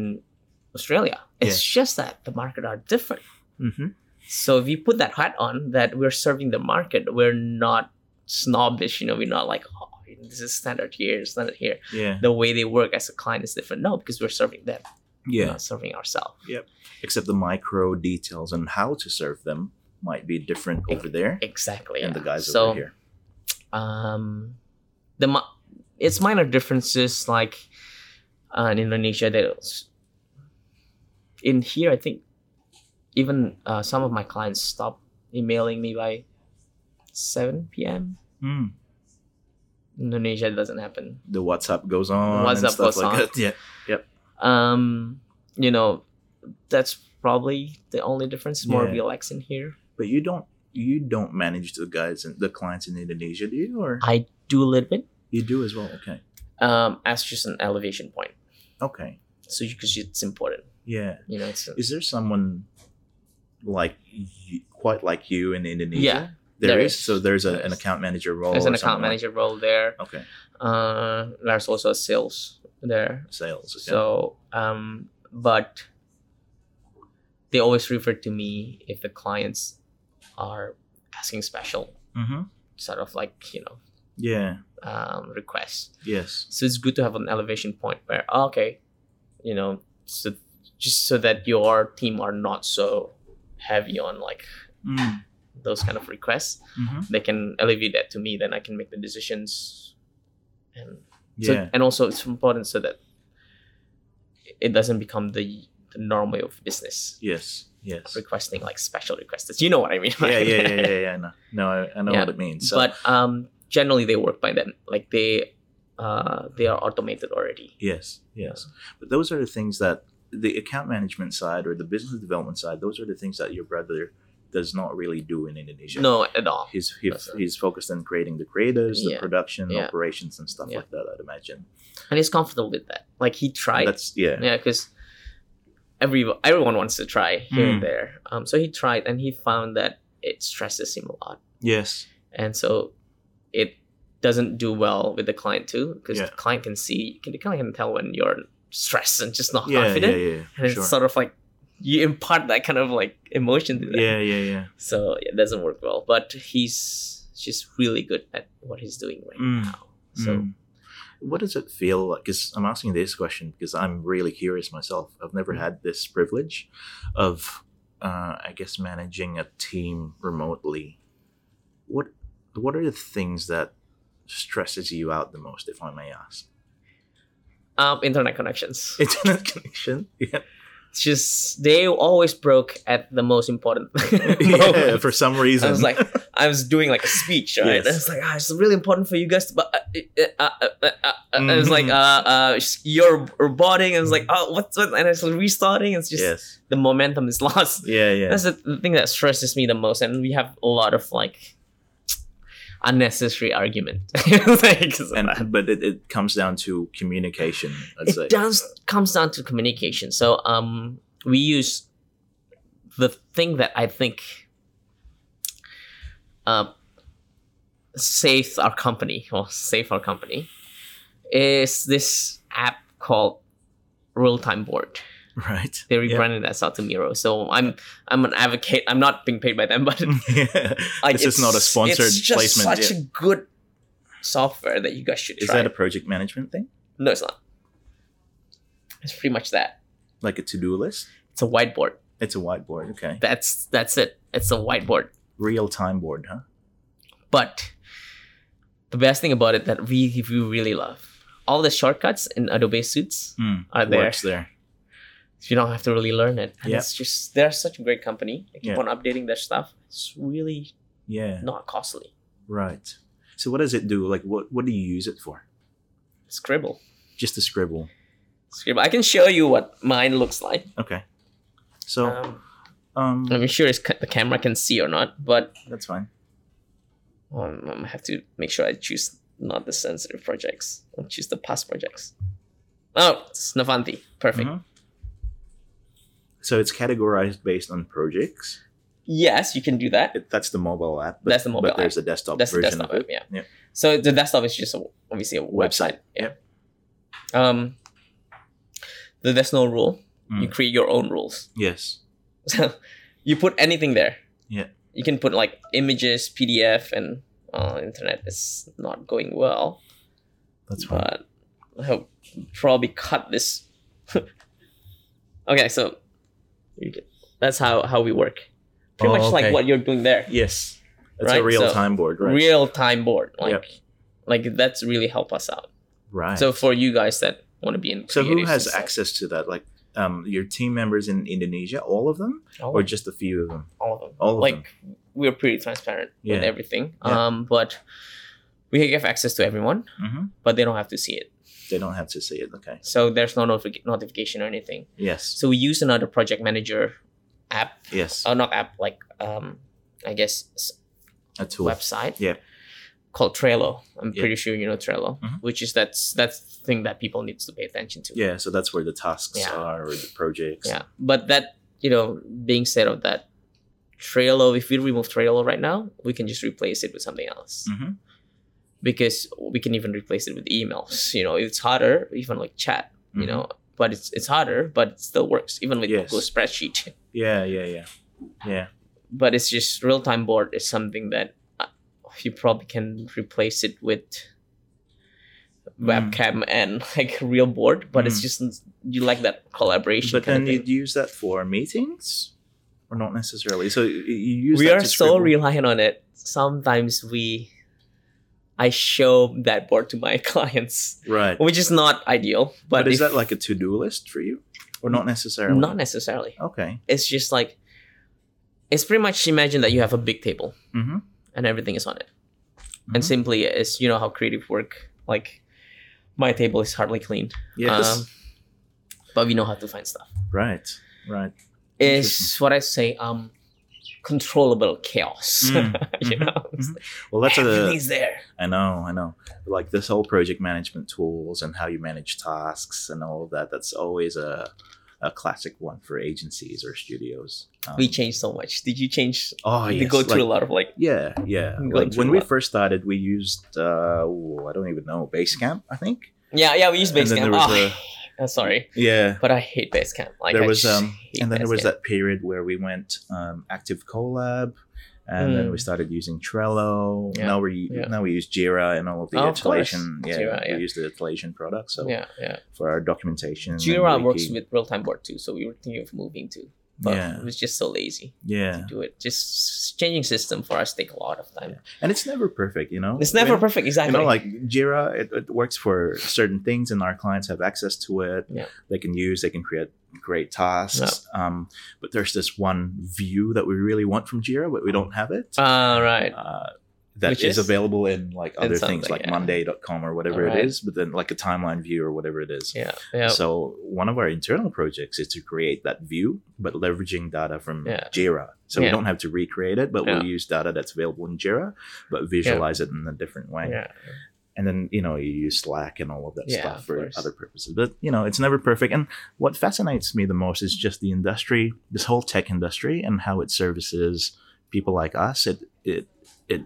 australia it's just that the market are different hmm so if you put that hat on that we're serving the market we're not snobbish you know we're not like oh this is standard here standard here Yeah. the way they work as a client is different no because we're serving them Yeah. not serving ourselves Yep. Except the micro details and how to serve them might be different over there exactly and yeah. the guys so over here. um the mi- it's minor differences like uh, in Indonesia that in here I think even uh, some of my clients stop emailing me by 7 p.m. Mm. Indonesia doesn't happen. The WhatsApp goes on. WhatsApp goes like on. That. [LAUGHS] Yeah. Um, you know, that's probably the only difference. It's more Yeah. relaxed in here. But you don't you don't manage the guys and the clients in Indonesia, do you? Or I do a little bit you do as well? Okay. um, as just an elevation point. Okay. So you because it's important, Yeah. you know. It's Is there someone like quite like you in Indonesia? Yeah, there there is. is. So there's a, an account manager role. there's an account something like- manager role there. Okay, Uh, there's also a sales there. sales. Okay. So, um, but they always refer to me if the clients are asking special hmm sort of like you know yeah, um, requests. yes, So it's good to have an elevation point where oh, okay, you know, so just so that your team are not so heavy on like mm. those kind of requests, hmm they can elevate that to me. Then I can make the decisions, and so, yeah, and also it's important so that it doesn't become the, the norm way of business yes, yes. requesting like special requests. You know what I mean? yeah, right? yeah, yeah, yeah, [LAUGHS] yeah. No, no, I, I know Yeah, what it means. So, but um, generally they work by then. Like they uh, they are automated already. yes, yes. But those are the things that the account management side or the business development side. Those are the things that your brother does not really do in Indonesia. No, at all. He's he, right. he's focused on creating the creatives, the Yeah. production, Yeah. operations, and stuff Yeah. like that. I'd imagine. and he's comfortable with that. Like he tried, That's yeah. yeah, because every everyone wants to try here Mm. and there. Um, so he tried, and he found that it stresses him a lot, Yes. and so it doesn't do well with the client too, because the client can see, can the client can tell when you're stressed and just not Yeah, confident, yeah, yeah. and it's Sure. sort of like you impart that kind of like emotion to them. Yeah, yeah, yeah. So it doesn't work well, but he's just really good at what he's doing right Mm. now. So Mm. What does it feel like? Because I'm asking this question because I'm really curious myself. I've never had this privilege of, uh, I guess, managing a team remotely. What What are the things that stresses you out the most, if I may ask? Um, internet connections. [LAUGHS] Internet connection. Yeah. It's just they always broke at the most important. [LAUGHS] yeah. For some reason. I was like, I was doing like a speech, right? Yes. And it's like, ah, it's really important for you guys, to, but uh, uh, uh, uh, uh, and it's like, uh, you're roboting, and it's like, oh, what's what? And it's restarting. It's just yes. the momentum is [LAUGHS] lost. Yeah. Yeah. That's the thing that stresses me the most, and we have a lot of like unnecessary argument. [LAUGHS] like, and but it, it comes down to communication. I'd say. it does comes down to communication. So um, we use the thing that I think uh, saves our company or save our company is this app called Real Time Board. [LAUGHS] Right. They rebranded that out to Miro. So I'm I'm an advocate. I'm not being paid by them, but [LAUGHS] yeah. like, this is not a sponsored it's just placement. Such yeah. a good software that you guys should Is try. that a project management thing? no, it's not. It's pretty much that. Like a to-do list? It's a whiteboard. It's a whiteboard. Okay. That's that's it. It's a whiteboard. Real-time board, huh? But the best thing about it that we we really love all the shortcuts in Adobe Suits Mm, are there. Works there. You don't have to really learn it, and Yeah. it's just they're such a great company. They keep Yeah. on updating their stuff. It's really Yeah. not costly. Right. So what does it do? Like what what do you use it for? Scribble, Just to scribble. scribble. I can show you what mine looks like. Okay. So Um, um I'm sure it's, ca- the camera can see or not, but that's fine. um, I have to make sure I choose not the sensitive projects. I'll choose the past projects. Oh, it's Navanti. Perfect. Mhm. So it's categorized based on projects. Yes, you can do that. It, that's the mobile app. But, That's the mobile But there's a desktop That's the version desktop of app, it. yeah. Yeah. So the desktop is just a, obviously a website. Yeah. Um. The there's no rule. You Mm. create your own rules. [LAUGHS] Yes. So you put anything there. Yeah. You can put like images, PDF, and uh, internet is not going well. That's fine. But I'll probably cut this. [LAUGHS] okay, so you that's how how we work. Pretty Oh, much like what you're doing there. yes. It's Right, a real so time board, right? Real time board, like Yep. like that's really help us out. right. So for you guys that want to be in, So who has access to that? Like um, your team members in Indonesia, all of them, All, or just a few of them? all of them. all of like we're pretty transparent with everything. Yeah. Um, but we give access to everyone, hmm but they don't have to see it. They don't have to see it. Okay. So there's no notific- notification or anything. Yes. So we use another project manager app, Yes. oh not app, like um, I guess a tool. website. Yeah. Called Trello. I'm Yeah. pretty sure you know Trello, Mhm. which is that's that's the thing that people needs to pay attention to. Yeah. So that's where the tasks Yeah. are, or the projects. Yeah. But that you know, being said of that, Trello, if we remove Trello right now, we can just replace it with something else hmm because we can even replace it with emails. You know, it's harder, even like chat. You Mhm. know, but it's it's harder, but it still works even with Yes. Google spreadsheet. [LAUGHS] Yeah, yeah, yeah, yeah. But it's just real time board is something that uh, you probably can replace it with Mm. webcam and [LAUGHS] like real board, but it's Mm. just you like that collaboration. But then you'd use that for meetings, or not necessarily. So you you use we are so reliant on it. Sometimes we, I show that board to my [LAUGHS] clients, right. which is not ideal. But, But, is if- that like a to do list for you, or not necessarily? not necessarily? Okay. It's just like, it's pretty much imagine that you have a big table Mm-hmm. and everything is on it, and Mhm. simply is you know how creative work like. My table is hardly clean, Yes. um, but we know how to find stuff. right. Right. Is what I say, um, controllable chaos. [LAUGHS] Mm, you mhm, know, mhm. like Well, that's a. everything's there. I know. I know. Like this whole project management tools and how you manage tasks and all of that. That's always a a classic one for agencies or studios. Um, we changed so much. Did you change? Oh, we yes. go through like- a lot of like Yeah, yeah. Like when we first started, we used uh, ooh, I don't even know Basecamp. I think. yeah yeah we use And then Basecamp. there was Oh, a- uh, sorry, Yeah. but I hate Basecamp. Like there I was um, and then there was that period where we went um, active collab, and then Mm. we started using Trello. Yeah, Now we yeah. now we use Jira and all of the Oh. Atlassian. Yeah, Jira, yeah. we use the Atlassian products. So yeah yeah. for our documentation, Jira works with real time board too, so we were thinking of moving to, but Yeah. it was just so lazy yeah, to do it. Just changing system for us take a lot of time. and it's never perfect. You know, It's never perfect, exactly. You know, like Jira, it, it works for certain things, and our clients have access to it. Yeah. They can use, they can create great tasks. Um, but there's this one view that we really want from Jira, but we don't have it. uh, right. uh, that Which is, is- available in like in other things like yeah. monday.com or whatever Alright. it is but then like a timeline view or whatever it is Yeah yeah. so one of our internal projects is to create that view but leveraging data from Yeah. jira so we don't have to recreate it but we'll use data that's available in jira but visualize it in a different way yeah. and then you know you use slack and all of that Yeah, stuff of for course. other purposes but you know it's never perfect and what fascinates me the most is just the industry this whole tech industry and how it services people like us it it it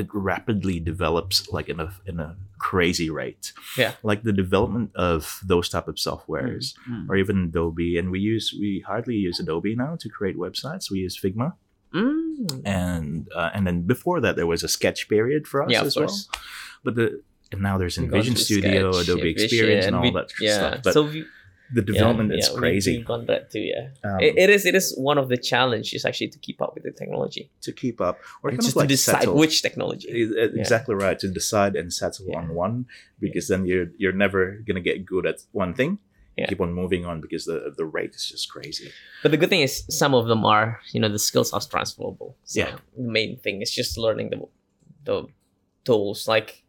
it rapidly develops like in a in a crazy rate Yeah. like the development of those type of softwares or even adobe and we use we hardly use adobe now to create websites we use figma Mm. and uh, and then before that there was a sketch period for us Yeah, as well but the and now there's InVision Studio, Sketch, Adobe InVision, Experience, and all we- that yeah. stuff. But so we, the development yeah, is yeah, crazy We've gone that too. Yeah. um, it, it is. It is one of the challenges actually to keep up with the technology. to keep up, or just like to decide settle. which technology. Exactly right. To decide and settle Yeah. on one, because then you're you're never gonna get good at one thing. Yeah. Keep on moving on because the the rate is just crazy. But the good thing is some of them are, you know, the skills are transferable. So Yeah. The main thing is just learning the the tools. Like,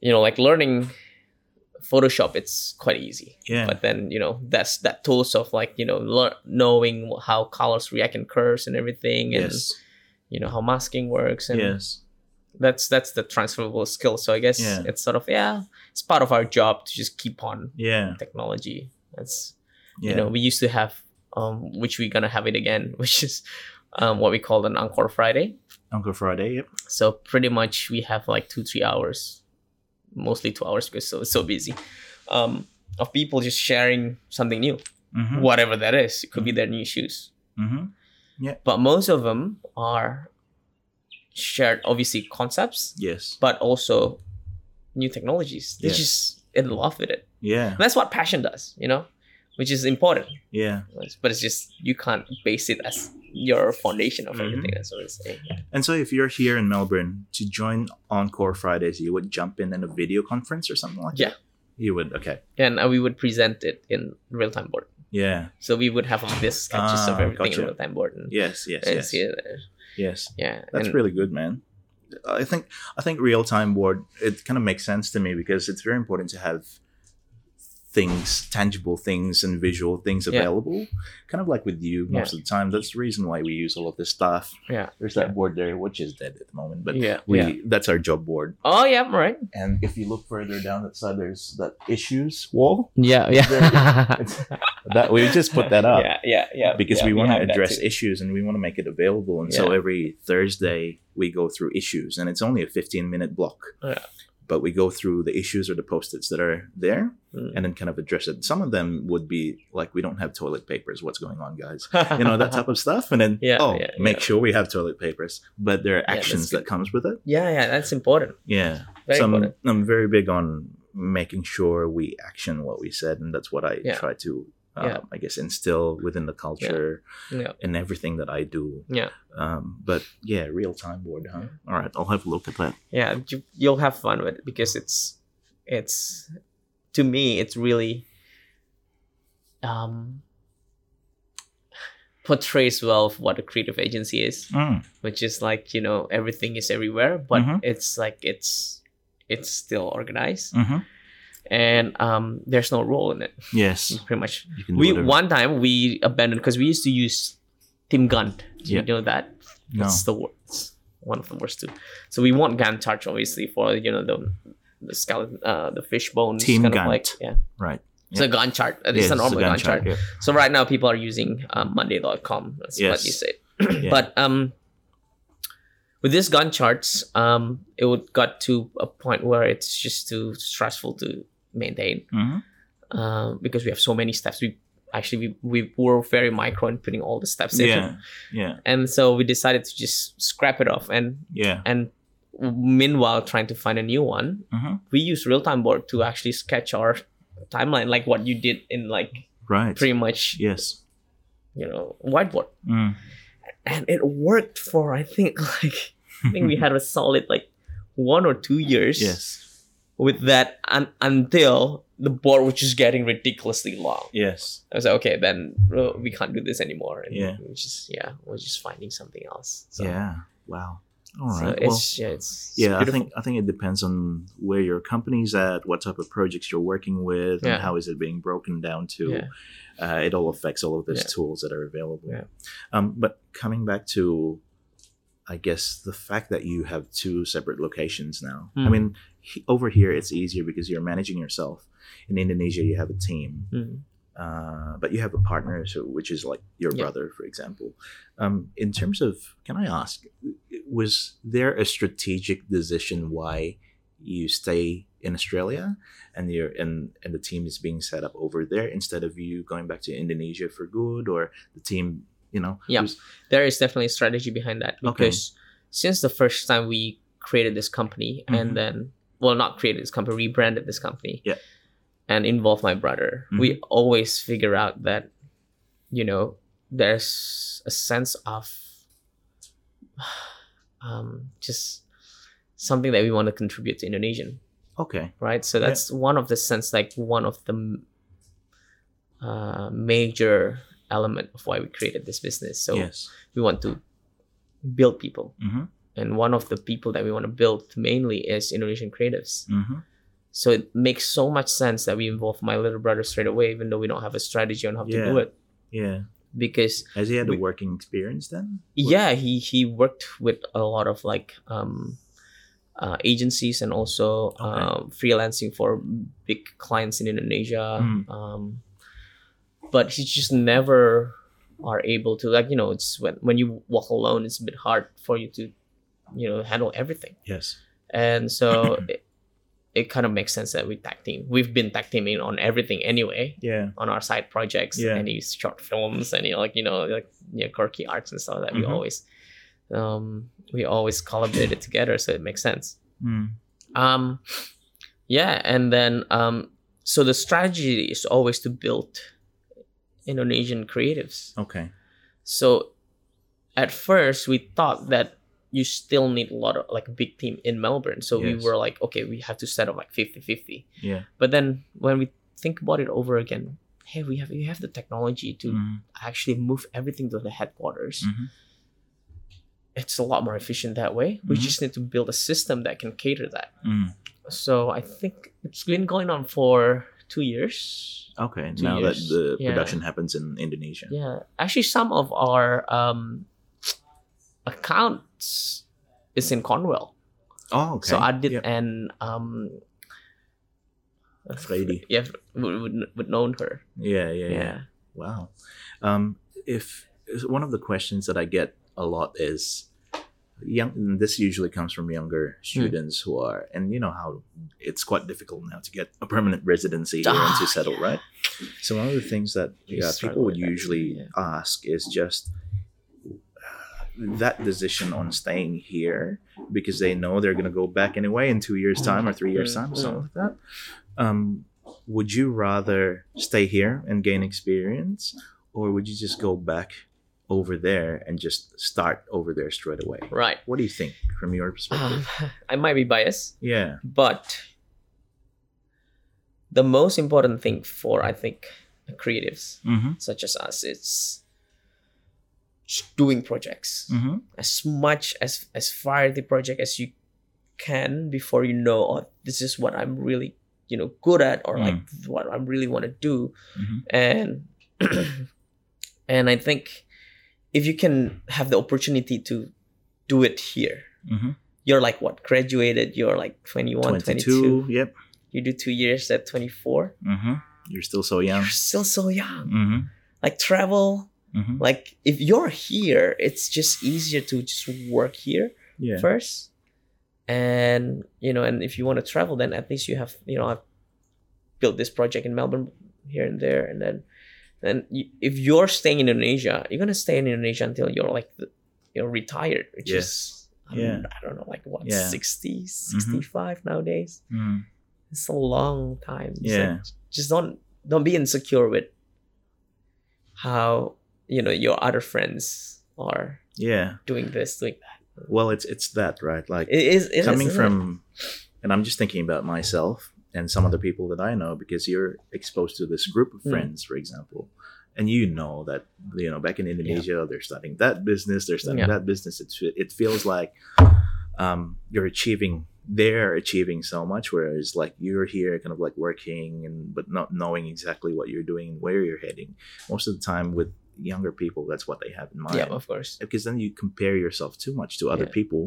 you know, like learning Photoshop, it's quite easy. Yeah. But then you know that's that tools of like you know lear- knowing how colors react in curves and everything, and yes. you know how masking works, and Yes. that's that's the transferable skill. So I guess Yeah. it's sort of yeah, it's part of our job to just keep on Yeah. technology. That's Yeah. you know we used to have um which we're gonna have it again [LAUGHS] which is um what we call an encore friday Encore Friday. Yep. so pretty much we have like two three hours mostly two hours because so it's so busy um of people just sharing something new Mm-hmm. whatever that is it could be their new shoes Mm-hmm. but most of them are shared obviously concepts Yes. but also new technologies they Yeah. just in love with it Yeah. and that's what passion does you know which is important Yeah. but it's just you can't base it as your foundation of Mhm. everything. That's what it's saying. And so, if you're here in Melbourne to join Encore Fridays, you would jump in in a video conference or something like Yeah. that. Yeah. You would. Okay. And uh, we would present it in real time board. Yeah. So we would have this sketches of Ah, everything gotcha. in real time board. And, Yes. Yes. and Yes. Yes. Yeah. That's and- really good, man. I think I think real time board it kind of makes sense to me because it's very important to have things, tangible things, and visual things Yeah. available. Kind of like with you most of the time. That's the reason why we use all of this stuff. Yeah. There's that board there, which is dead at the moment, but yeah. we yeah. that's our job board. Oh yeah, right. And if you look further down that side, there's that issues wall. Yeah, yeah. [LAUGHS] That we just put that up. Yeah, yeah, yeah. because yeah, we want to address issues and we want to make it available. And so every Thursday we go through issues, and it's only a 15 minute block. Yeah. But we go through the issues or the post-its that are there Mm. and then kind of address it. Some of them would be like, we don't have toilet papers. What's going on, guys? [LAUGHS] You know, that type of stuff. And then, Yeah, oh, yeah, make yeah. sure we have toilet papers. But there are actions that comes with it. yeah, yeah, that's important. Yeah. Very so I'm, important. I'm very big on making sure we action what we said. And that's what I try to, um, Yeah. I guess, instill within the culture Yeah. in everything that I do. Yeah. Um, but yeah, real time board, huh? All right, I'll have a look at that. Yeah, you, you'll have fun with it because it's it's to me it's really um portrays well of what a creative agency is, Mm, which is like, you know, everything is everywhere, but Mhm. it's like it's it's still organized mhm. And um there's no rule in it. Yes, [LAUGHS] Pretty much you can do we whatever. one time we abandoned because we used to use Team Gantt. Do Yeah. you know that? no. It's the worst. One of the worst too. So we want Gantt chart obviously for you know the the skeleton, uh, the fish bones. Team kind Gantt. like yeah. right. It's a Gantt chart. It's Yes, a it's normal gun, Gantt chart. yeah. So right now people are using um, Monday.com. That's what you said. [CLEARS THROAT] Yeah. But um, with this Gantt charts, um, it would got to a point where it's just too stressful to maintain Mhm. um, because we have so many steps. We actually we, we were very micro in putting all the steps in, yeah, yeah, and so we decided to just scrap it off. And yeah. and meanwhile, trying to find a new one, Mhm. we use real time board to actually sketch our timeline, like what you did in like Right. pretty much Yes. you know whiteboard, Mm. and it worked for I think [LAUGHS] like I think we had a solid like one or two years Yes. With that un- until the board was just getting ridiculously long. Yes. I was like, okay, then uh, we can't do this anymore. And Yeah. we just yeah, we're just finding something else. So, Yeah. Wow. All right. so right. well, it's yeah, it's, it's yeah, I think I think it depends on where your company's at, what type of projects you're working with, Yeah. and how is it being broken down to. Yeah. Uh, it all affects all of those tools that are available. Yeah. Um, but coming back to, I guess the fact that you have two separate locations now. I Mm. mean, he, over here it's easier because you're managing yourself. In Indonesia, you have a team. Mm. uh, but you have a partner, so which is like your Yeah. brother, for example. Um, in terms of, can I ask, was there a strategic decision why you stay in Australia and you're and and the team is being set up over there instead of you going back to Indonesia for good, or the team, you know? Yeah. was- there is definitely a strategy behind that Okay. because since the first time we created this company Mhm. and then well not created this company rebranded this company Yeah. and involved my brother we always figure out that you know there's a sense of [SIGHS] um, just something that we want to contribute to indonesian okay. right? So that's one of the sense, like one of the uh, major element of why we created this business. So yes. we want to build people, Mm-hmm. and one of the people that we want to build mainly is Indonesian creatives. Mm-hmm. So it makes so much sense that we involve my little brother straight away, even though we don't have a strategy on how to do it. Yeah. Because Has he had We- a working experience then? yeah, he he worked with a lot of like um, uh, agencies and also Okay. um, freelancing for big clients in Indonesia. Mm. Um, but he just never are able to like you know it's when when you walk alone it's a bit hard for you to you know handle everything Yes. and so [COUGHS] it, it kind of makes sense that we tag team we've been tag teaming on everything anyway Yeah. on our side projects Yeah. any short films any like you know like you know, quirky arts and stuff that we Mhm. always um we always collaborated together so it makes sense Mm. um yeah and then um so the strategy is always to build indonesian creatives Okay. so at first we thought that you still need a lot of like a big team in melbourne so we were like okay we have to set up like 50 50 Yeah. but then when we think about it over again, hey, we have we have the technology to Mhm. actually move everything to the headquarters. Mhm. It's a lot more efficient that way. We Mhm. just need to build a system that can cater that. Mm. So I think it's been going on for two years. Okay, Two now years. that the Yeah. production happens in Indonesia. Yeah, actually, some of our um, accounts is in Cornwall. Oh, okay. So Adit Yep. and um, Freddy. yeah, would, would would known her. Yeah, yeah, yeah. Yeah. Wow. Um, if one of the questions that I get a lot is young. This usually comes from younger students who are, and you know how it's quite difficult now to get a permanent residency here and Ah, to settle, right? So one of the things that yeah, people would that, usually yeah. ask is just that decision on staying here because they know they're going to go back anyway in two years' time or three years' time time, something like that. Um, would you rather stay here and gain experience, or would you just go back over there and just start over there straight away? Right. What do you think from your perspective? Um, [LAUGHS] I might be biased, yeah. but the most important thing for I think creatives Mm-hmm. such as us is doing projects Mm-hmm. as much as as far the project as you can before you know oh this is what i'm really you know good at or like what i really want to do Mhm. and [CLEARS THROAT] and i think if you can have the opportunity to do it here Mm-hmm. you're like what graduated you're like 21 22. 22 Yep. you do two years at 24 Mm-hmm. You're still so young. you're still so young Mm-hmm. like travel Mm-hmm. like if you're here it's just easier to just work here Yeah. first and you know and if you want to travel then at least you have you know i've built this project in melbourne here and there and then you, if you're staying in indonesia you're gonna stay in indonesia until you're like the, you're retired which Yeah. is I Yeah. don't, I don't know like what Yeah. 60 65 nowadays Mm. it's a long time Yeah. just don't don't be insecure with how you know your other friends are Yeah. doing this doing that Well, it's it's that right. Like it is it is, coming it? from and i'm just thinking about myself and some other people that i know because you're exposed to this group of Mm. friends for example and you know that you know back in indonesia they're starting that business they're starting Yeah. that business it's, it feels like um, you're achieving they're achieving so much whereas like you're here kind of like working and but not knowing exactly what you're doing and where you're heading most of the time with younger people that's what they have in mind yeah of course because then you compare yourself too much to other Yeah. people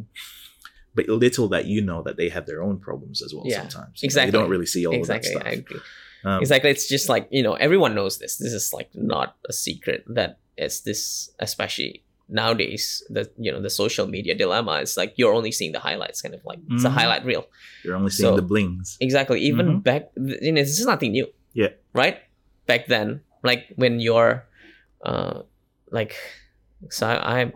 but little that you know that they have their own problems as well Yeah, sometimes you know, exactly. you don't really see all exactly of that i stuff agree um, exactly it's just like you know everyone knows this this is like not a secret that it's this especially nowadays the you know the social media dilemma is like you're only seeing the highlights kind of like it's a Mhm. highlight reel you're only seeing so- the blings Exactly. Even Mhm. back, you know, this is nothing new. Yeah. Right. Back then, like when you're, uh, like, so I, I,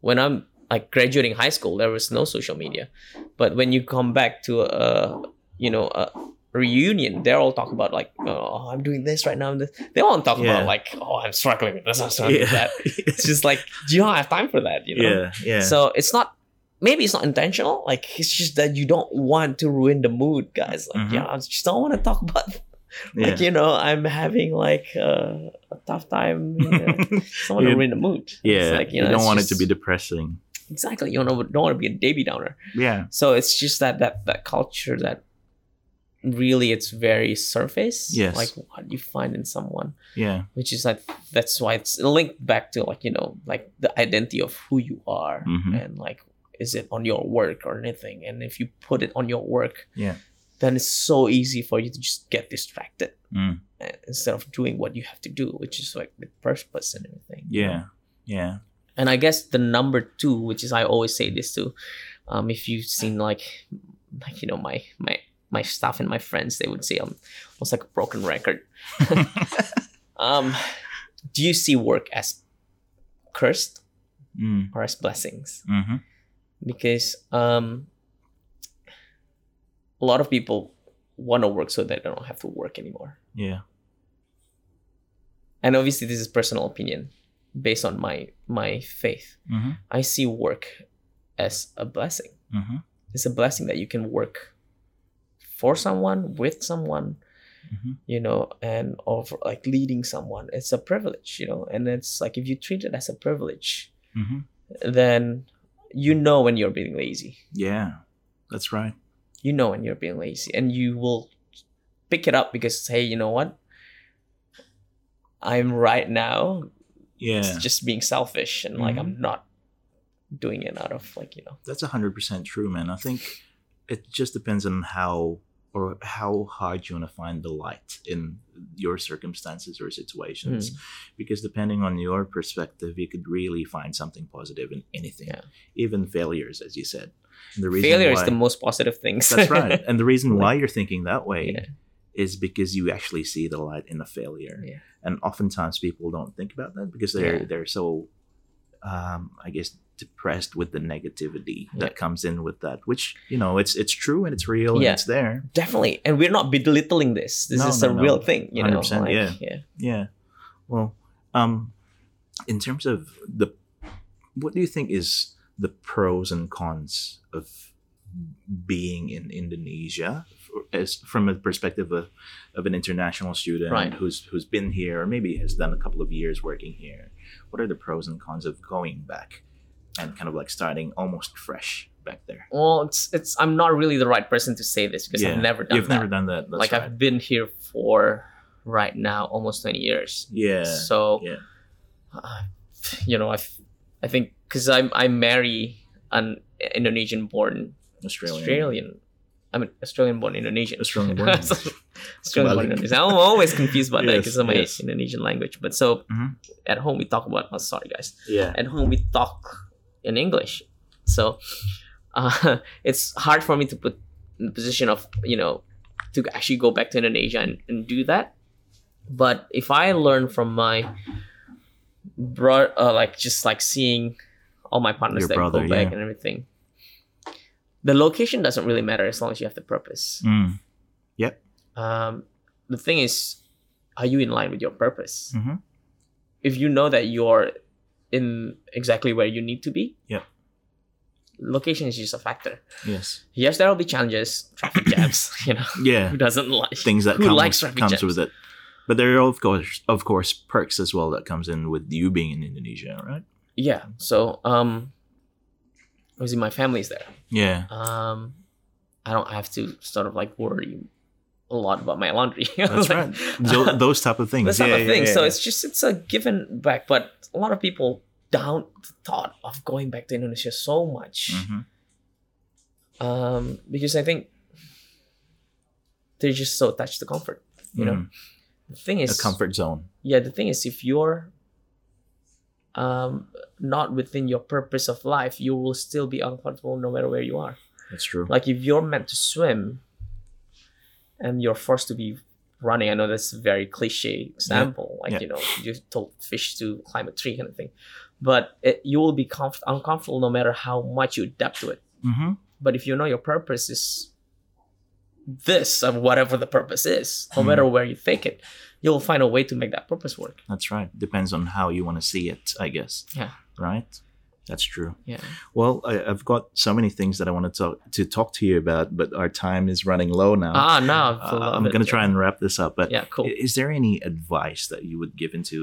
when I'm like graduating high school, there was no social media, but when you come back to a, you know, a reunion, they're all talking about like, oh, I'm doing this right now. They all talk Yeah. about like, oh, I'm struggling with this, I'm struggling with that. It's just like you don't have time for that, you know. yeah yeah So it's not maybe it's not intentional. Like it's just that you don't want to ruin the mood, guys. Like Mhm. yeah, I just don't want to talk about yeah like you know I'm having like uh, a tough time. You know, [LAUGHS] don't to ruin the mood. It's yeah like, you, know, don't it's want it to be depressing exactly. You don't don't want to be a Debbie Downer. yeah So it's just that that that culture that really it's very surface. Yes. Like what you find in someone yeah which is like that's why it's linked back to like you know like the identity of who you are Mhm. and like is it on your work or anything and if you put it on your work Yeah. then it's so easy for you to just get distracted Mm. instead of doing what you have to do which is like with purpose and everything you know? yeah yeah and i guess the number two which is i always say this too um if you've seen like like you know my my my staff and my friends they would say i'm almost like a broken record. [LAUGHS] Um do you see work as cursed mm. or as blessings? Hmm because um a lot of people want to work so that they don't have to work anymore. Yeah. And obviously this is personal opinion based on my my faith. Hmm i see work as a blessing. Hmm it's a blessing that you can work for someone with someone Mhm. you know and of like leading someone. It's a privilege you know and it's like if you treat it as a privilege hmm then you know when you're being lazy. Yeah that's right. You know when you're being lazy and you will pick it up because hey, you know what? I'm right now Yeah. just being selfish and like Mhm. I'm not doing it out of like you know That's hundred percent true, man. I think it just depends on how or how hard you want to find the light in your circumstances or situations. Hmm. Because depending on your perspective, you could really find something positive in anything, Yeah. even failures, as you said. And the reason failure is the most positive things. That's right. [LAUGHS] And the reason why you're thinking that way Yeah. Is because you actually see the light in a failure. Yeah. And oftentimes people don't think about that because they're Yeah. they're so um, I guess depressed with the negativity that comes in with that, which, you know, it's it's true and it's real Yeah. and it's there. Definitely, and we're not belittling this. This No, is no, a no. real thing. You know, 100%, like, yeah. yeah. Yeah. Well, um in terms of the what do you think is the pros and cons of being in Indonesia as from a perspective of, of an international student Right. who's who's been here or maybe has done a couple of years working here what are the pros and cons of going back and kind of like starting almost fresh back there Well, it's it's. I'm not really the right person to say this because I've never done you've that. never done that like right. I've been here for right now almost 20 years. yeah So, yeah uh, you know, I I think because I I marry an Indonesian born Australian Australian. I mean, Australian born Indonesian. Australian [LAUGHS] born Australian born Indonesian. I'm always confused about that because of my yes. Indonesian language. But so Mhm. at home we talk about. Oh, sorry guys. yeah At home we talk in English. So uh, [LAUGHS] it's hard for me to put in the position of you know to actually go back to Indonesia and, and do that. But if I learn from my bro, uh, like just like seeing all my partners Your that brother, go back yeah. and everything, the location doesn't really matter as long as you have the purpose. Mm. Um, the thing is, are you in line with your purpose? Mhm. If you know that you're in exactly where you need to be, Yep. location is just a factor. yes Yes, there will be challenges, traffic [COUGHS] jams. You know, yeah [LAUGHS] who doesn't like things that who comes, likes traffic comes jams? with it. But there are of course of course perks as well that comes in with you being in Indonesia, right? Yeah. So, um, obviously my family's there. Yeah. Um, I don't have to sort of like worry a lot about my laundry. [LAUGHS] That's Like, right. Tho- [LAUGHS] those type of things. Those type yeah, of yeah, things. yeah, So it's just it's a given back. But a lot of people down the thought of going back to Indonesia so much. Mhm. Um, because I think they're just so attached to comfort. You know, Mhm. the thing is a comfort zone. yeah, the thing is, if you're um not within your purpose of life, you will still be uncomfortable no matter where you are. That's true. Like if you're meant to swim, and you're forced to be running. I know that's a very cliche example. Like Yeah. you know, you told fish to climb a tree kind of thing, but it, you will be comf- uncomfortable no matter how much you adapt to it. hmm But if you know your purpose is this of whatever the purpose is, no Hmm. matter where you take it, you'll find a way to make that purpose work. That's right. Depends on how you want to see it, I guess. Yeah. Right. That's true. Yeah. Well, I, I've got so many things that I want to talk to talk to you about, but our time is running low now. Ah, no, Uh, I'm going to try and wrap this up, but Yeah, cool. is there any advice that you would give into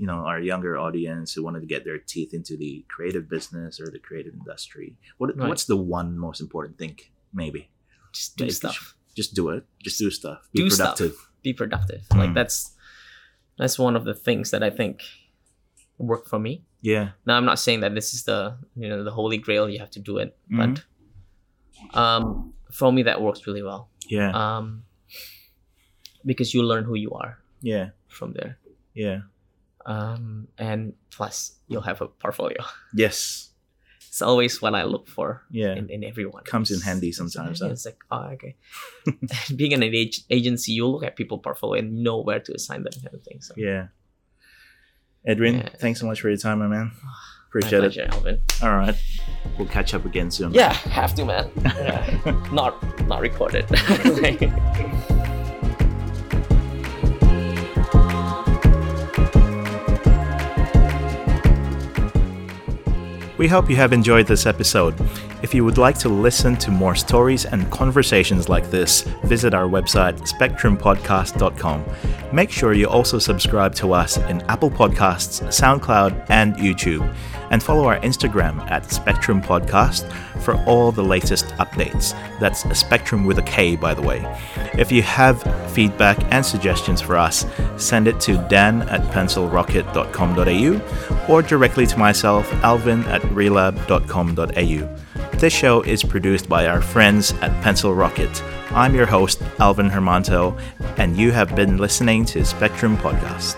you know our younger audience who wanted to get their teeth into the creative business or the creative industry? What Right. what's the one most important thing? Maybe Just do Like, stuff. just do it. Just do stuff. Be Do stuff. Be productive. Hmm. Like that's that's one of the things that I think work for me. Yeah. Now I'm not saying that this is the you know the holy grail. You have to do it, Mhm. but um, for me that works really well. Yeah. Um, because you learn who you are yeah. from there. Yeah. Um, and plus you'll have a portfolio. Yes. It's always what I look for Yeah. in, in everyone. Comes in handy sometimes, huh? It's like, oh, okay. [LAUGHS] [LAUGHS] Being an ag- agency, you look at people portfolio and know where to assign them kind of thing. So Yeah. Edwin, Yeah. thanks so much for your time, my man. Ah, my Appreciate it. Alvin. All right. We'll catch up again soon. Yeah, have to, man. [LAUGHS] Yeah. not not recorded. We hope you have enjoyed this episode. If you would like to listen to more stories and conversations like this, visit our website, spektrumpodcast.com. Make sure you also subscribe to us in Apple Podcasts, SoundCloud, and YouTube. and follow our Instagram at Spektrum Podcast for all the latest updates. That's a Spectrum with a K, by the way. If you have feedback and suggestions for us, send it to dan at pencilrocket.com.au or directly to myself, alvin at relab.com.au. This show is produced by our friends at Pencil Rocket. I'm your host, Alvin Hermanto, and you have been listening to Spektrum Podcast.